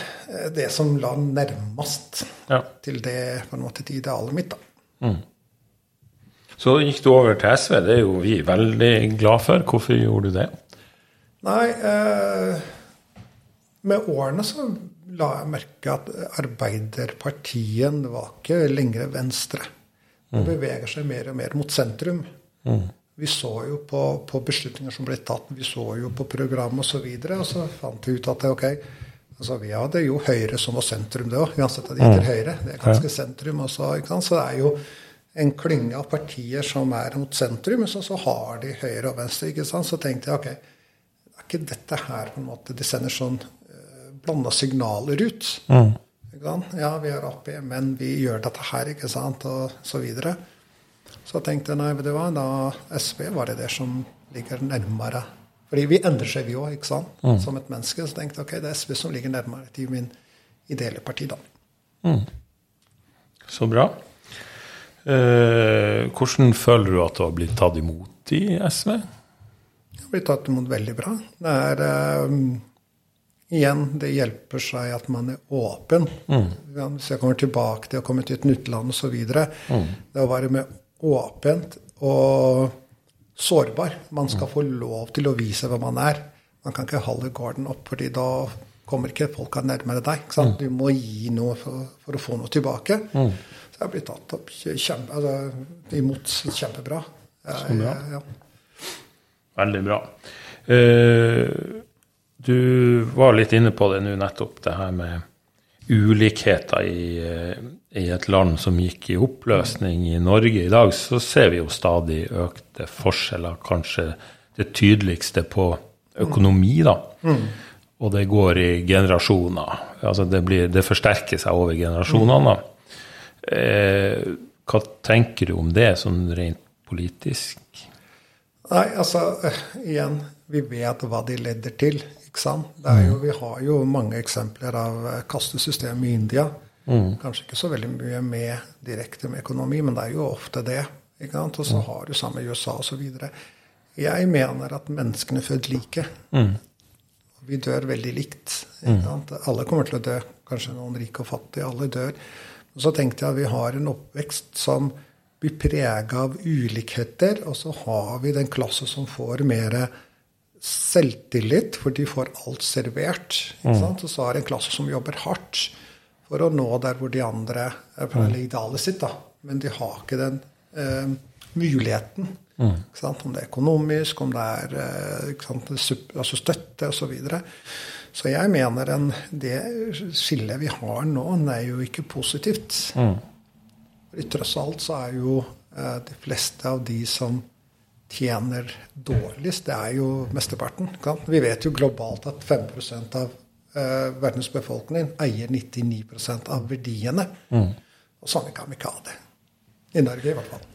det som la nærmest Ja. til det på en måte til idealet mitt. da. Så gikk du over til SV. Det er jo vi veldig glad for. Hvorfor gjorde du det? Nei, eh, med årene så la jeg merke at Arbeiderpartiet var ikke lenger venstre. Det beveger seg mer og mer mot sentrum. Vi så jo på, på beslutninger som ble tatt, vi så jo på program osv., og, så og så fant vi ut at ok, altså vi hadde jo Høyre som var sentrum, det òg. Uansett at det gikk til Høyre. Det er ganske sentrum også. ikke sant? Så det er jo en klynge av partier som er mot sentrum, men så, så har de høyre og venstre. ikke sant? Så tenkte jeg ok, er ikke dette her på en måte De sender sånn uh, blanda signaler ut. Sant? Ja, vi er Ap, men vi gjør dette her, ikke sant, og så videre. Så tenkte jeg nei, vet du hva, da SV var det det som ligger nærmere. Fordi vi endrer seg, vi òg, ikke sant, som et menneske. Så tenkte jeg ok, det er SV som ligger nærmere til min ideelle parti, da. Så bra. Eh, hvordan føler du at du har blitt tatt imot i SV? Jeg har blitt tatt imot veldig bra. Det er eh, Igjen, det hjelper seg at man er åpen. Mm. Hvis jeg kommer tilbake til å komme til et nytt land osv. Mm. Det å være med åpent og sårbar. Man skal få lov til å vise hva man er. Man kan ikke holde garden opp, fordi da kommer ikke folk nærmere deg. Mm. Du må gi noe for, for å få noe tilbake. Mm. Så jeg blitt tatt opp kjempe, altså, imot kjempebra. Så bra. Ja. Veldig bra. Uh, du var litt inne på det nå nettopp, det her med ulikheter i, eh, i, et land som gikk i oppløsning. I Norge i dag så ser vi jo stadig økte forskjeller, kanskje det tydeligste på økonomi, da. Mm. Og det går i generasjoner. Altså det, blir, det forsterker seg over generasjonene. Eh, hva tenker du om det, sånn rent politisk? Nei, altså igjen, vi vet hva de leder til. ikke sant? Jo, vi har jo mange eksempler av kastesystemet i India. Mm. Kanskje ikke så veldig mye med direkte med økonomi, men det er jo ofte det. Og så har du samme med USA osv. Jeg mener at menneskene født like. Mm. Vi dør veldig likt. Mm. Alle kommer til å dø. Kanskje noen rike og fattige. Alle dør. Og så tenkte jeg at vi har en oppvekst som blir prega av ulikheter, og så har vi den klasse som får mer selvtillit, for de får alt servert. Mm. Og så har en klasse som jobber hardt for å nå der hvor de andre er på mm. idealet sitt. Da. Men de har ikke den eh, muligheten. Mm. Om det er økonomisk, om det er eh, sant, altså støtte osv. Så, videre. så jeg mener en, det skillet vi har nå, det er jo ikke positivt. Mm. I tross alt så er jo eh, de fleste av de som tjener dårligst, det er jo mesteparten. Vi vet jo globalt at 5% av eh, verdens befolkning eier 99% av verdiene. Mm. Og sånn kan vi ikke ha det. I Norge i hvert fall.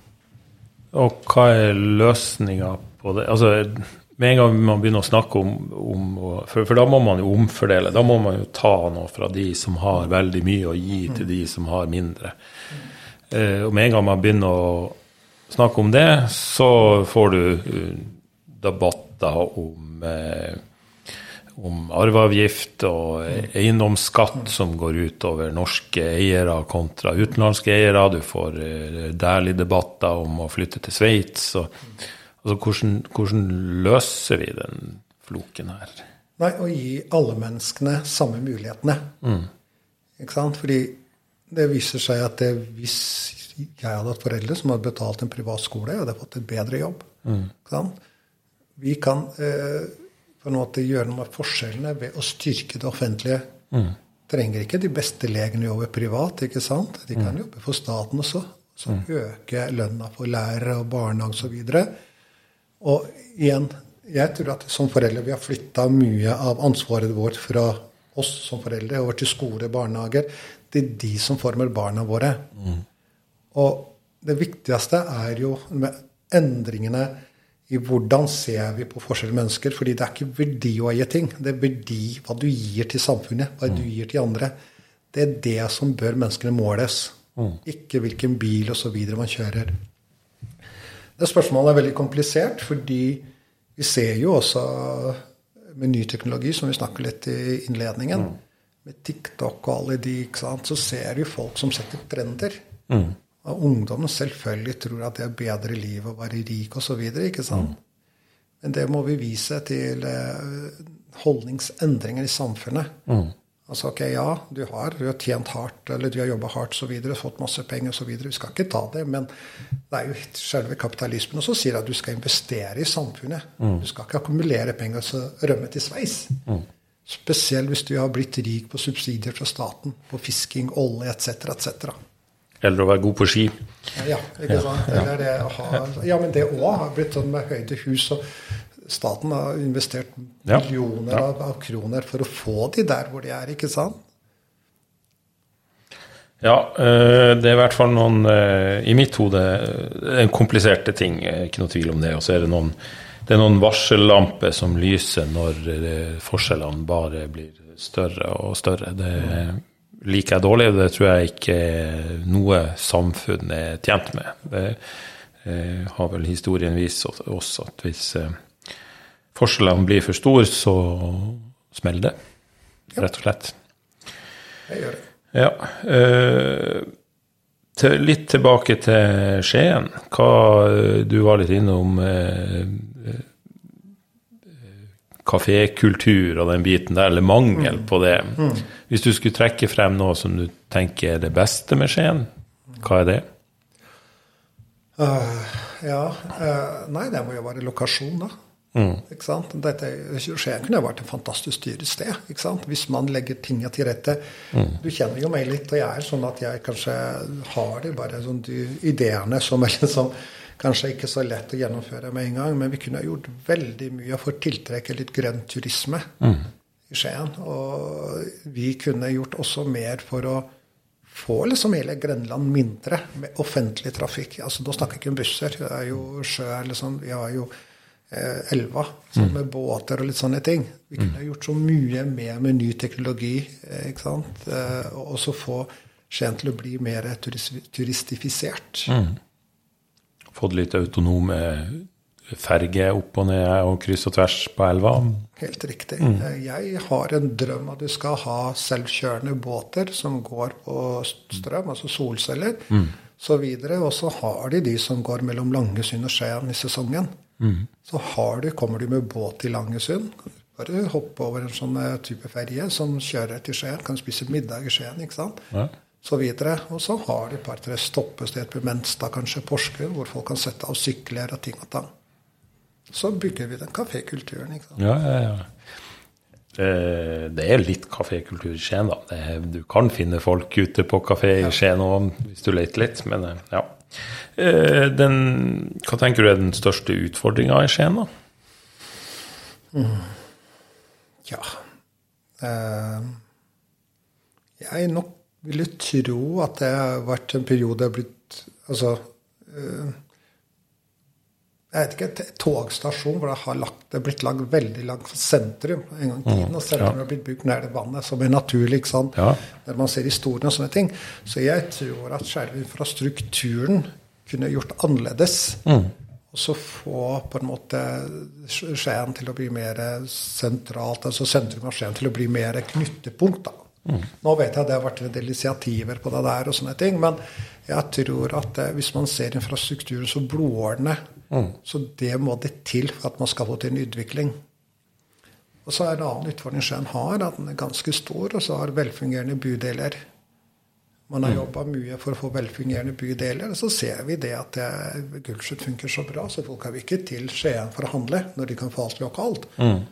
Og hva er løsninga på det? Altså, med en gang man begynner å snakke om, om for, for, da må man jo omfordele. Da må man jo ta noe fra de som har veldig mye å gi, til de som har mindre. Eh, og med en gang man begynner å snakke om det, så får du uh, debatter om eh, om arveavgift og eiendomsskatt som går ut over norske eiere kontra utenlandske eiere. Du får eh, dærlige debatter om å flytte til Sveits. Altså, hvordan, hvordan, løser vi den floken her? Nei, Å gi alle menneskene samme mulighetene. Mm. Ikke sant? Fordi det viser seg at det, hvis jeg hadde hatt foreldre som hadde betalt en privat skole, jeg hadde fått en bedre jobb. Mm. Vi kan... Eh, på en måte gjøre noe med forskjellene ved å styrke det offentlige. Mm. Trenger ikke de beste legene jobbe privat, ikke sant? De kan mm. jobbe for staten også. Så mm. øke lønna for lærere og barnehage osv. Og, og igjen, jeg tror at som foreldre vi har flytta mye av ansvaret vårt fra oss som foreldre over til skole, barnehager. Det er de som former barna våre. Mm. Og det viktigste er jo med endringene i hvordan ser vi på forskjellige mennesker. fordi det er ikke verdi å eie ting. Det er verdi hva du gir til samfunnet, hva du mm. gir til andre. Det er det som bør menneskene måles. Mm. Ikke hvilken bil osv. man kjører. Det spørsmålet er veldig komplisert, fordi vi ser jo også med ny teknologi, som vi snakker litt i innledningen, mm. med TikTok og alle de, så ser vi folk som setter trender. Mm. Og ungdommen selvfølgelig tror at det er bedre liv å være rik osv. Ikke sant? Mm. Men det må vi vise til eh, holdningsendringer i samfunnet. Mm. Altså ok, ja, du har, du har tjent hardt, eller du har jobba hardt osv., fått masse penger osv. Vi skal ikke ta det, men det er jo selve kapitalismen som sier at du skal investere i samfunnet. Mm. Du skal ikke akkumulere penger og så rømme til sveis. Mm. Spesielt hvis du har blitt rik på subsidier fra staten, på fisking, olje etc., etc. Eller å være god på ski. Ja, ikke sant. Eller det å ha, ja, men det òg har blitt sånn med høydehus. og Staten har investert millioner av, av, kroner for å få de der hvor de er, ikke sant? Ja, eh, det er i hvert fall noen eh, I mitt hode eh, en kompliserte ting, ikke noe tvil om det. Og så er det noen, det noen varsellamper som lyser når forskjellene bare blir større og større. Det er liker jeg dårlig, og det tror jeg ikke noe samfunn er tjent med. Det eh, har vel historien vist oss at hvis eh, forskjellene blir for store, så smeller det, rett og slett. Det gjør det. Ja. Eh, til, litt tilbake til Skien. Hva, du var litt innom eh, kafékultur og den biten der, eller mangel på det. Hvis du skulle trekke frem noe som du tenker er det beste med Skien, hva er det? Uh, ja uh, Nei, det må jo være lokasjon, da. Mm. Ikke sant? Dette, Skien kunne vært et fantastisk styrested ikke sant? hvis man legger tinga til rette. Mm. Du kjenner jo meg litt, og jeg er sånn at jeg kanskje har det bare sånn de ideene som er liksom kanskje ikke så lett å gjennomføre med en gang. Men vi kunne ha gjort veldig mye for å tiltrekke litt grønn turisme mm. i Skien. Og vi kunne gjort også mer for å få liksom hele Grenland mindre med offentlig trafikk. Altså, Da snakker jeg ikke om busser. Det er jo sjø, liksom. Vi har jo eh, elva sånn med båter og litt sånne ting. Vi kunne ha gjort så mye mer med ny teknologi. Eh, ikke sant? Eh, og også få Skien til å bli mer turistifisert. Mm fått litt autonome ferger opp og ned og kryss og tvers på elva. Helt riktig. Mm. Jeg har en drøm at du skal ha selvkjørende båter som går på strøm, altså solceller, mm. så videre. Og så har de de som går mellom Langesund og Skien i sesongen. Mm. Så du, kommer du med båt i Langesund. Bare hoppe over en sånn eh, type ferje som kjører til Skien. Kan spise middag i Skien. ikke sant? Ja så videre. Og så har de et par-tre stoppesteder på Menstad, kanskje Porsgrunn, hvor folk kan sette av sykler og ting og tang. Så bygger vi den kafékulturen. ikke sant? Ja, ja, ja. Det er litt kafékultur i Skien, da. Du kan finne folk ute på kafé i Skien òg, hvis du leter litt. Men eh, ja. Eh, den, hva tenker du er den største utfordringa i Skien, da? Mm. Ja Jeg nok vil jo tro at det har vært en periode det har blitt Altså øh, jeg vet ikke, togstasjon hvor det har lagt, det blitt lagd veldig langt sentrum en gang i tiden. Mm, og sentrum ja. har blitt bygd nær vannet, som er naturlig, ikke sant? Ja. der man ser historien og sånne ting. Så jeg tror at selve infrastrukturen kunne gjort annerledes. Mm. Og så få på en måte Skien til å bli mer sentralt, altså sentrum av Skien til å bli mer knyttepunkt. da. Mm. Nå vet jeg at det har vært en del initiativer på det der, og sånne ting, men jeg tror at det, hvis man ser infrastrukturen så blodårene, mm. så det må det til for at man skal få til en utvikling. Og så er det en annen utfordring Skien har, at den er ganske stor, og så har velfungerende bydeler. Man har mm. jobba mye for å få velfungerende bydeler. Og så ser vi det at Gullsjøt funker så bra, så folk har ikke til Skien for å handle når de kan få alt lokalt. Mm.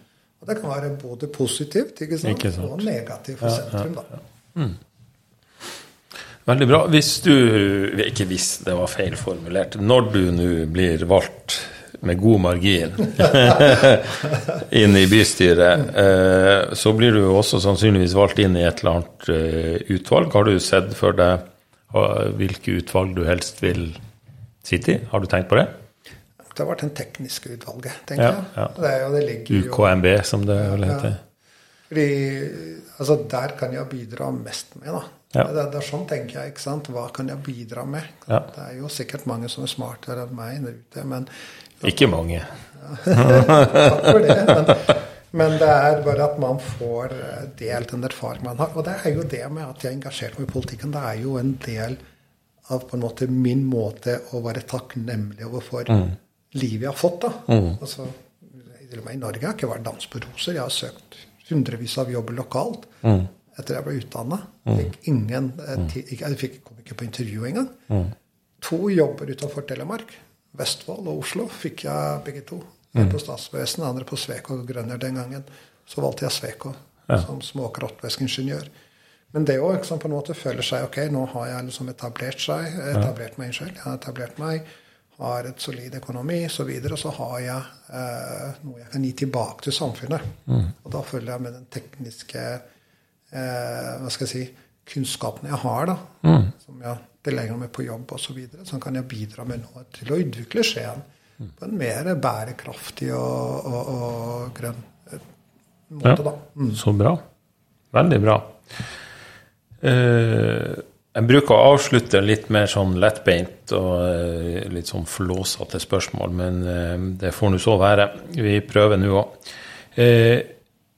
Og det kan være både positivt ikke sant? Ikke sant? og negativt for sentrum. da. Mm. Veldig bra. Hvis du Ikke hvis, det var feil formulert. Når du nå blir valgt med god margin inn i bystyret, eh, så blir du også sannsynligvis valgt inn i et eller annet eh, utvalg. Har du sett for deg hvilke utvalg du helst vil sitte i? Har du tenkt på det? Det har vært en tekniske utvalget, tenker ja, ja. jeg. Det, det UKMB, jo, som det vel heter. Fordi, altså, der kan jeg bidra mest med, da. Ja. Det, det, er sånn tenker jeg. ikke sant? Hva kan jeg bidra med? Ja. Det er jo sikkert mange som er smartere enn meg der ute, men Ikke mange. Takk for det. Men, men, det er bare at man får delt den erfaring man har. Og det er jo det med at jeg er engasjert meg i politikken. Det er jo en del av på en måte min måte å være takknemlig overfor. Mm livet jeg har fått. da. Mm. Altså, I Norge har jeg ikke vært dans på roser. Jeg har søkt hundrevis av jobber lokalt mm. etter jeg ble utdanna. Mm. Eh, mm. jeg fikk, kom ikke på intervju engang. Mm. To jobber utenfor Telemark. Vestfold og Oslo fikk jeg begge to. En på Statsvesenet, andre på Sveko Grønner den gangen. Så valgte jeg Sveko ja. som småkraftverkingeniør. Men det òg på en måte føler seg ok, nå har jeg liksom etablert, seg, etablert meg selv. Jeg har etablert meg har et solid økonomi osv., så, videre, så har jeg eh, noe jeg kan gi tilbake til samfunnet. Mm. Og da følger jeg med den tekniske eh, hva skal jeg si, kunnskapen jeg har, da, mm. som jeg tilegner meg på jobb osv., så, videre, så kan jeg bidra med noe til å utvikle Skien mm. på en mer bærekraftig og, og, og grønn eh, måte. Ja, da. Mm. Så bra. Veldig bra. Eh, jeg bruker å avslutte litt mer sånn lettbeint og eh, litt sånn flåsete spørsmål, men eh, det får nå så være. Vi prøver nå òg. Eh,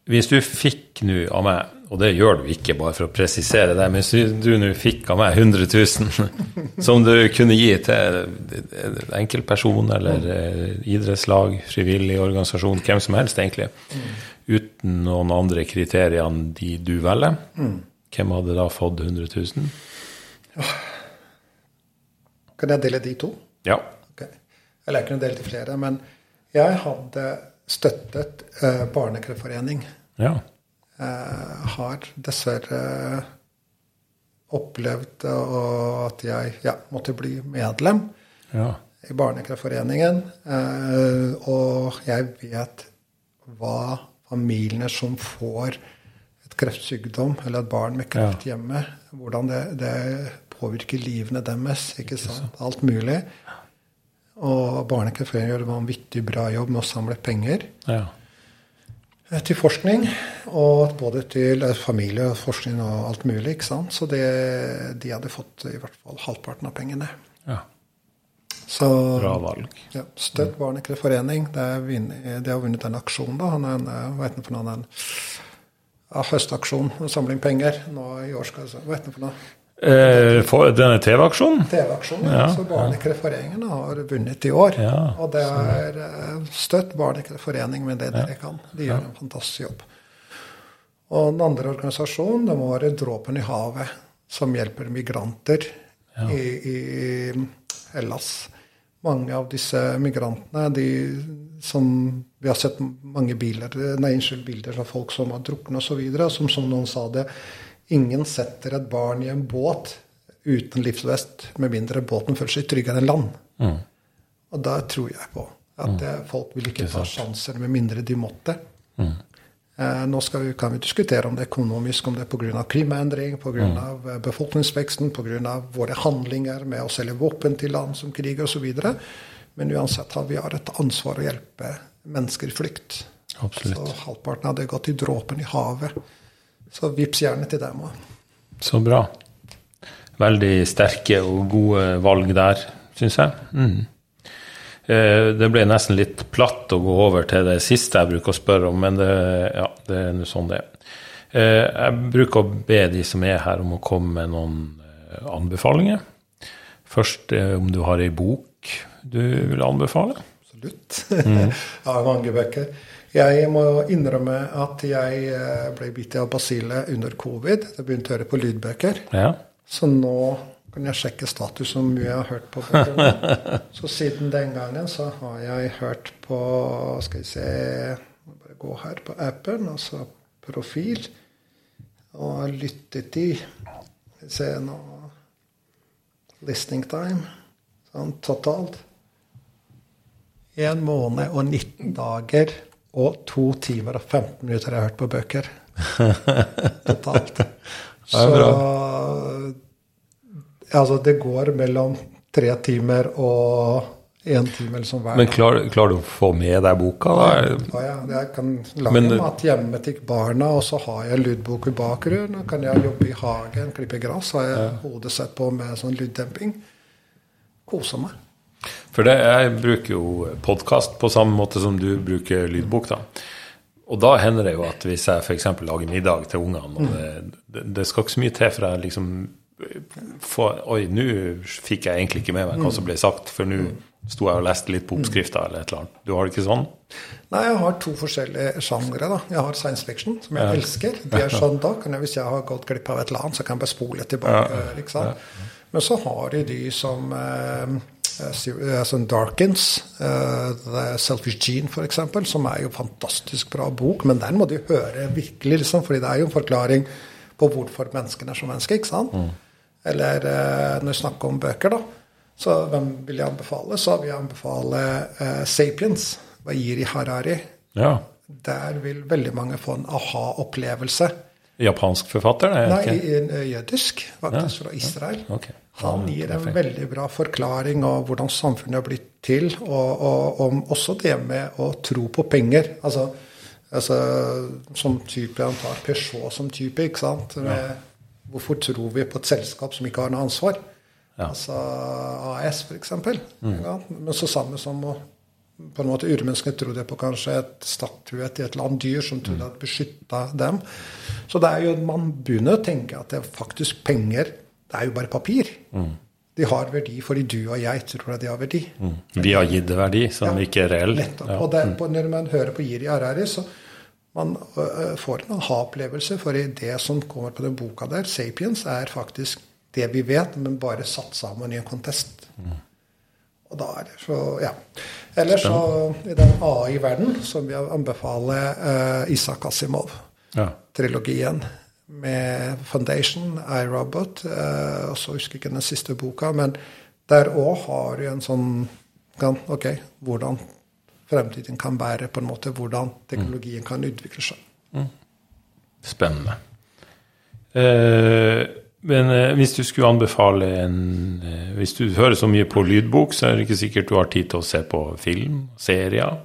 hvis du fikk nå av meg, og det gjør du ikke bare for å presisere det, men hvis du nå fikk av meg 100 000 som du kunne gi til en enkeltperson eller idrettslag, frivillig organisasjon, hvem som helst egentlig, uten noen andre kriterier enn de du velger, hvem hadde da fått 100 000? Kan jeg dele de to? Ja. Okay. Eller jeg kunne delt de flere, men jeg hadde støttet eh, Barnekreftforening. Ja. Eh, har dessverre opplevd at jeg ja, måtte bli medlem ja. i Barnekreftforeningen. Eh, og jeg vet hva familiene som får et kreftsykdom eller et barn med kreft hjemme, hvordan det, det påvirker livene deres. ikke sant? Alt mulig. Og Barnekreftforeningen gjør en vanvittig bra jobb med å samle penger ja. eh, til forskning. Og både til eh, familieforskning og alt mulig. ikke sant? Så det, de hadde fått i hvert fall halvparten av pengene. ja. Så Bra valg. ja, Støtt Barnekreftforening. Det er de har vunnet en aksjon, da. Han er en, eh, heter det for noe? En, ja, høstaksjon. En samling penger. Nå i år skal jeg vet det for noe? Eh, for denne TV-aksjonen? TV-aksjonen. Ja, så Barnekreftforeningen har vunnet i år. Ja, og det er eh, støtt Barnekreftforening med det dere kan. De gjør en fantastisk jobb. Og den andre organisasjonen det må være Dråpen i havet, som hjelper migranter i, i Hellas. Mange av disse migrantene de, som Vi har sett mange biler, nei, unnskyld, bilder av folk som har druknet osv. Som, som noen sa det, ingen setter et barn i en båt uten livsvest med mindre båten føler seg tryggere enn land. Mm. Og da tror jeg på at det, folk vil ikke ta sjanser med mindre de måtte. Eh, nå vi, kan vi diskutere om det er økonomisk, om det er pga. klimaendring, pga. Mm. befolkningsveksten, pga. våre handlinger med å selge våpen til land som kriger osv. Men uansett har vi et ansvar å hjelpe mennesker i. Absolutt. Så halvparten det gått i dråpen i havet. Så vips gjerne til dem òg. Så bra. Veldig sterke og gode valg der, syns jeg. Mm. Eh, Det ble nesten litt platt å gå over til det siste jeg bruker å spørre om, men det, ja, det er nå sånn det er. Eh, Jeg bruker å be de som er her, om å komme med noen eh, anbefalinger. Først om du har ei bok du vil anbefale. Absolutt. jeg har mange bøker. Jeg må innrømme at jeg eh, ble bitt av basile under covid. Jeg begynte å høre på lydbøker. Ja. Så nå kan jeg sjekke status hvor mye jeg har hørt på bøkene. Så siden den gangen så har jeg hørt på Skal vi se må Bare gå her på appen, altså profil. Og lyttet i Skal vi se nå Listening time. Sånn totalt. En måned og 19 dager og to timer og 15 minutter har jeg hørt på bøker. Totalt. Så altså, det går mellom tre timer og én time liksom hver Men klarer, klar du å få med deg boka, da? Ja, ja, jeg kan lage Men- mat hjemme til barna, og så har jeg lydbok i bakgrunnen. Og kan jeg jobbe i hagen, klippe gress, har jeg hodet sett på med sånn lyddemping. Koser meg. For det, jeg bruker jo podkast på samme måte som du bruker lydbok. da. Og da hender det jo at hvis jeg f.eks. lager middag til ungene, og det, det, skal ikke så mye til for jeg liksom får Oi, nå fikk jeg egentlig ikke med meg hva som ble sagt, for nå sto jeg og leste litt på oppskrifta eller et eller annet. Du har det ikke sånn? Nei, jeg har to forskjellige sjangre. da. Jeg har science fiction, som jeg elsker. De er sånn, da kan jeg, Hvis jeg har gått glipp av et eller annet, så kan jeg bare spole tilbake. ikke sant? Men så har de de som eh, sånn Darkins, uh, The Selfish Gene f.eks., som er jo fantastisk bra bok. Men den må du høre virkelig, liksom, fordi det er jo en forklaring på hvorfor menneskene er som mennesker. ikke sant? Eller uh, når vi snakker om bøker, da. Så hvem vil jeg anbefale? Så vil jeg anbefale uh, Sapiens av Harari. Ja. Der vil veldig mange få en aha-opplevelse. Japansk forfatter? Er Nei, ikke? i- jødisk, faktisk, fra Israel. Ok. Han gir en veldig bra forklaring av hvordan samfunnet har blitt til, og, og om også det med å tro på penger. Altså, altså som type Han tar Peugeot som type, ikke sant? Med Hvorfor tror vi på et selskap som ikke har noe ansvar? Ja. Altså AS, f.eks. Ja, men så samme som å på en måte Urmenneskene trodde på kanskje et statue til et eller annet dyr som trodde at beskytta dem. Så det er jo man begynner å tenke at det er faktisk penger Det er jo bare papir. De har verdi fordi du og jeg tror at de har verdi. Vi har gitt verdi, som Ja, ikke er reell. Nettopp. Ja. Og det, når man hører på Jiri Harari, så man får en aha-opplevelse. For det som kommer på den boka der, 'Sapiens', er faktisk det vi vet, men bare satt sammen i en kontest. Og da er det så Ja. Ellers så i den AI-verden, som jeg anbefaler uh, Isak Asimov Ja. trilogien med Foundation, iRobot, uh, og så husker jeg ikke den siste boka, men der òg har du en sånn Ok, hvordan fremtiden kan være, på en måte, hvordan teknologien kan utvikle seg. Spennende. Eh, men eh, hvis du skulle anbefale en eh, Hvis du hører så mye på lydbok, så er det ikke sikkert du har tid til å se på film, serier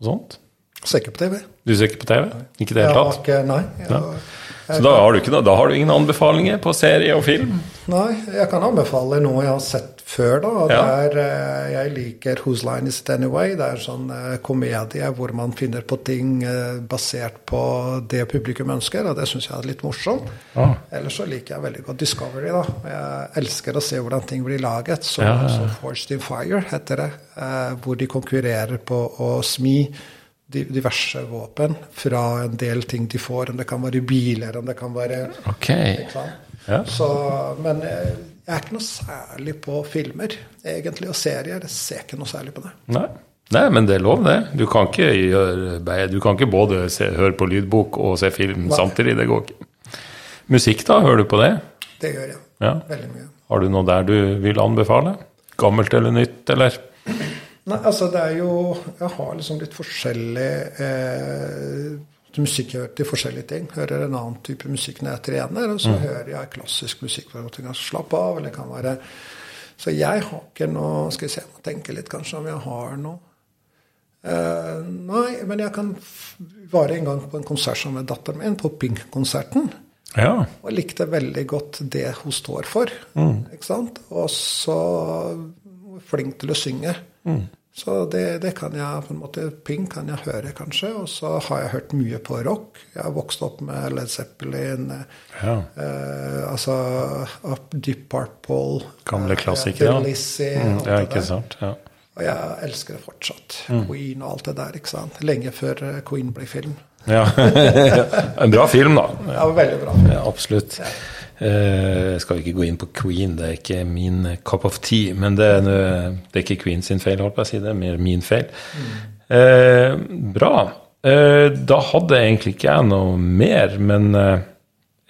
og sånt? Ser ikke på TV. Du ser ikke på TV? Ikke i det hele tatt? ikke, nei, jeg, Ja. Så da har, du ikke, da har du ingen anbefalinger på serie og film? nei, jeg kan anbefale noe jeg har sett før. da, og Ja. der, er, eh, Jeg liker 'Whose Line Is It Anyway'. Det er en sånn eh, komedie hvor man finner på ting eh, basert på det publikum ønsker, og det syns jeg er litt morsomt. Ah. Ellers så liker jeg veldig godt Discovery. da. Jeg elsker å se hvordan ting blir laget. Så, Ja, ja, så Forged in Fire heter det. Hvor de konkurrerer på å smi diverse våpen fra en del ting de får. Om det kan være biler, om det kan være okay. Så, men jeg er ikke noe særlig på filmer, egentlig, og serier. Jeg ser ikke noe særlig på det. Nei. Nei, men det er lov, det. Du kan ikke, gjøre, du kan ikke både se, høre på lydbok og se film Nei. samtidig. Det går ikke. Musikk, da? Hører du på det? Det gjør jeg. Ja. Veldig mye. Har du noe der du vil anbefale? Gammelt eller nytt, eller? Nei, altså det er jo Jeg har liksom litt forskjellig eh, musikk jeg hører til forskjellige ting. Hører en annen type musikk når jeg trener, og så hører jeg klassisk musikk for at jeg kan slappe av. eller kan være Så jeg har ikke noe Skal vi se, jeg må tenke litt kanskje om jeg har noe. Eh, nei, men jeg kan vare være en gang på en konsert sammen med datteren min, på Pink-konserten. Ja. Og likte veldig godt det hun står for. Ikke sant? Og så flink til å synge. Så det, det kan jeg på en måte Pink kan jeg høre, kanskje. Og så har jeg hørt mye på rock. Jeg har vokst opp med Led Zeppelin, ja. eh, altså Deep Purple Gamle eh, klassikere. Thin Lizzy, Mm, ja, ikke sant. Ja. Og jeg elsker det fortsatt. Queen og alt det der. ikke sant? Lenge før eh, Queen ble film. ja. en bra film, da. Ja, veldig bra. Ja, absolutt. Eh, skal ikke gå inn på Queen, det er ikke min cup of tea. Men det er, det er ikke Queen sin feil, holdt på å si, det er mer min feil. Eh, bra. Eh, da hadde egentlig ikke jeg noe mer, men eh,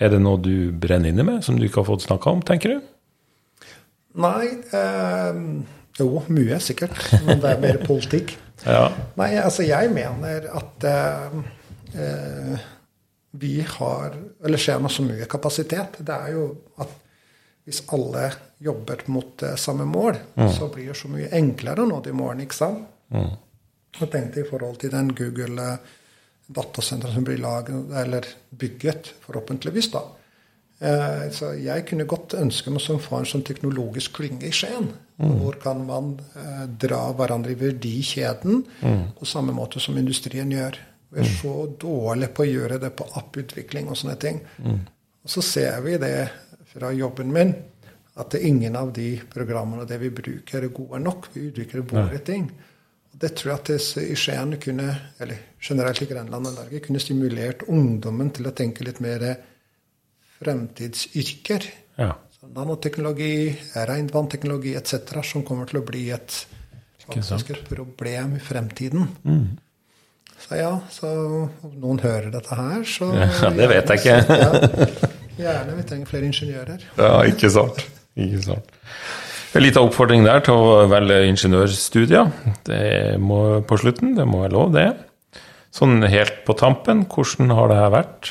er det noe du brenner inne med, som du ikke har fått snakka om, tenker du? Nei eh, Jo, mye sikkert. Men det er mer politikk. Ja. Nei, altså jeg mener at eh, vi har Eller Skien har så mye kapasitet. Det er jo at hvis alle jobber mot samme mål, så blir det så mye enklere å nå de målene, ikke sant? Jeg tenkte i forhold til den Google eh, datasenteret som blir laget, eller bygget, forhåpentligvis, da. Eh, Så jeg kunne godt ønske meg å få en sånn teknologisk klynge i Skien. Hvor kan man eh, dra hverandre i verdikjeden på samme måte som industrien gjør. Vi er så dårlige på å gjøre det på app-utvikling og sånne ting. Og så ser vi det fra jobben min, at det er ingen av de programmene og det vi bruker, er gode nok. Vi utvikler våre ting. Og Det tror jeg at i Skien kunne, eller generelt i Grenland og Norge, kunne stimulert ungdommen til å tenke litt mer fremtidsyrker. ja. Nanoteknologi, regnvannteknologi etc. som kommer til å bli et, faktisk et problem i fremtiden. Så ja, så om noen hører dette her, så Ja, det vet jeg ikke. Ja, gjerne. Vi trenger flere ingeniører. Ja, ikke sant. Ikke sant. En liten oppfordring der til å velge ingeniørstudier. Det må på slutten, det må være lov, det. Sånn helt på tampen, hvordan har det her vært?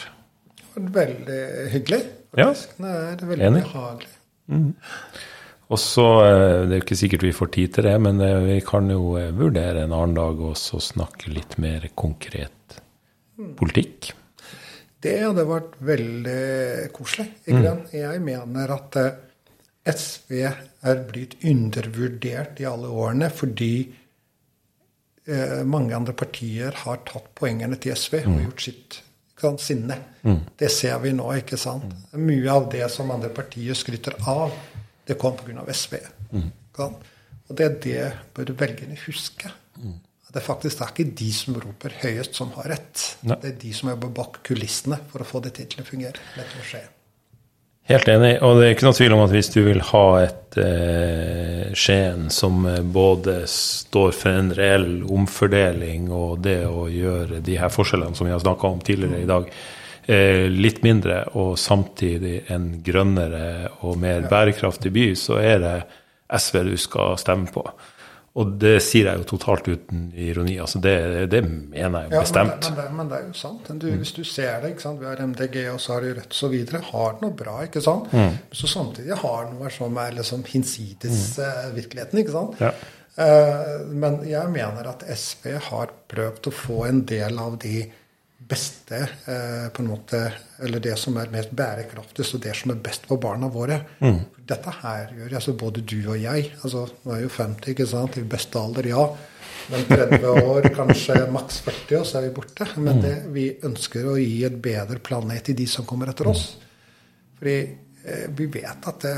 Veldig hyggelig. Ja. faktisk. Det er veldig Enig. behagelig. Og så, eh, Det er jo ikke sikkert vi får tid til det, men eh, vi kan jo eh, vurdere en annen dag og så snakke litt mer konkret politikk. Det hadde vært veldig koselig. Ikke mm. Jeg mener at SV er blitt undervurdert i alle årene fordi mange andre partier har tatt poengene til SV og mm. gjort sitt sinne. Mm. Det ser vi nå, ikke sant. Mye av det som andre partier skryter av, det kom pga. SV. Mm. Og det er det bør velgerne huske. Mm. Det er faktisk det er ikke de som roper høyest, som har rett. Ne. Det er de som jobber bak kulissene for å få det til å fungere. Lett å skje. Helt enig. Og det er ikke noe tvil om at hvis du vil ha et eh, Skien som eh, både står for en reell omfordeling og det å gjøre de her forskjellene som vi har snakka om tidligere i dag, litt mindre, og samtidig en grønnere og mer bærekraftig by, så er det SV du skal stemme på. Og det sier jeg jo totalt uten ironi. altså Det, det mener jeg jo bestemt. Ja, men, det, men, det, men, det, er jo sant. Du, mm. Hvis du ser det, vi har MDG og så har du Rødt osv. Har det noe bra, ikke sant? Mm. Så samtidig har det noe som er liksom hinsides mm. uh, virkeligheten. ikke sant? Ja. Uh, men jeg mener at SV har prøvd å få en del av de beste eh, på en måte, Eller det som er mest bærekraftig, og det som er best for barna våre. Mm. Dette her gjør altså både du og jeg. altså Nå er jo 50, ikke sant? I beste alder, ja. Men 30 år, kanskje maks 40, og så er vi borte. Men det, vi ønsker å gi et bedre planet til de som kommer etter oss. Fordi eh, vi vet at det,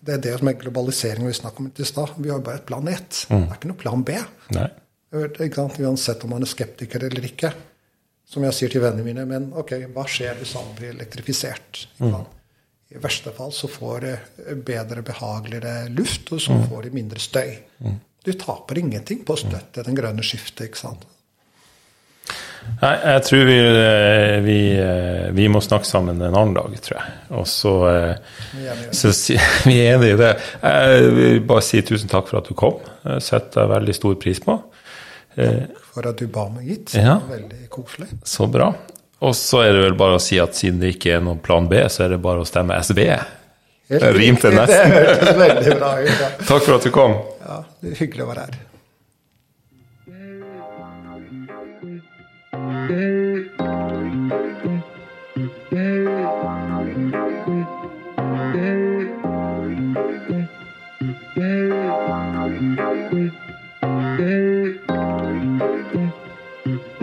det, er det som er globaliseringen vi snakket om i stad. Vi har bare et planet. Mm. Det er ikke noe plan B. Nei. Uansett om man er skeptiker eller ikke som jeg sier til vennene mine, men ok, hva skjer hvis han blir elektrifisert? Mm. I verste fall så får det bedre, behageligere luft, og så mm. får de mindre støy. Mm. Du taper ingenting på å støtte den grønne skiftet, ikke sant? Nei, jeg tror vi, eh, vi, eh, vi, må snakke sammen en annen dag, tror jeg. Og så, eh, så Vi er enige i det. Jeg vil bare si tusen takk for at du kom. Setter jeg veldig stor pris på. Takk for at du ba meg hit. Ja. Veldig koselig. Så bra. Og så er det vel bare å si at siden det ikke er noen plan B, så er det bare å stemme SV Det rimte nesten. Det hørtes veldig bra ut. Ja. Takk for at du kom. Ja, det er hyggelig å være her. Mm.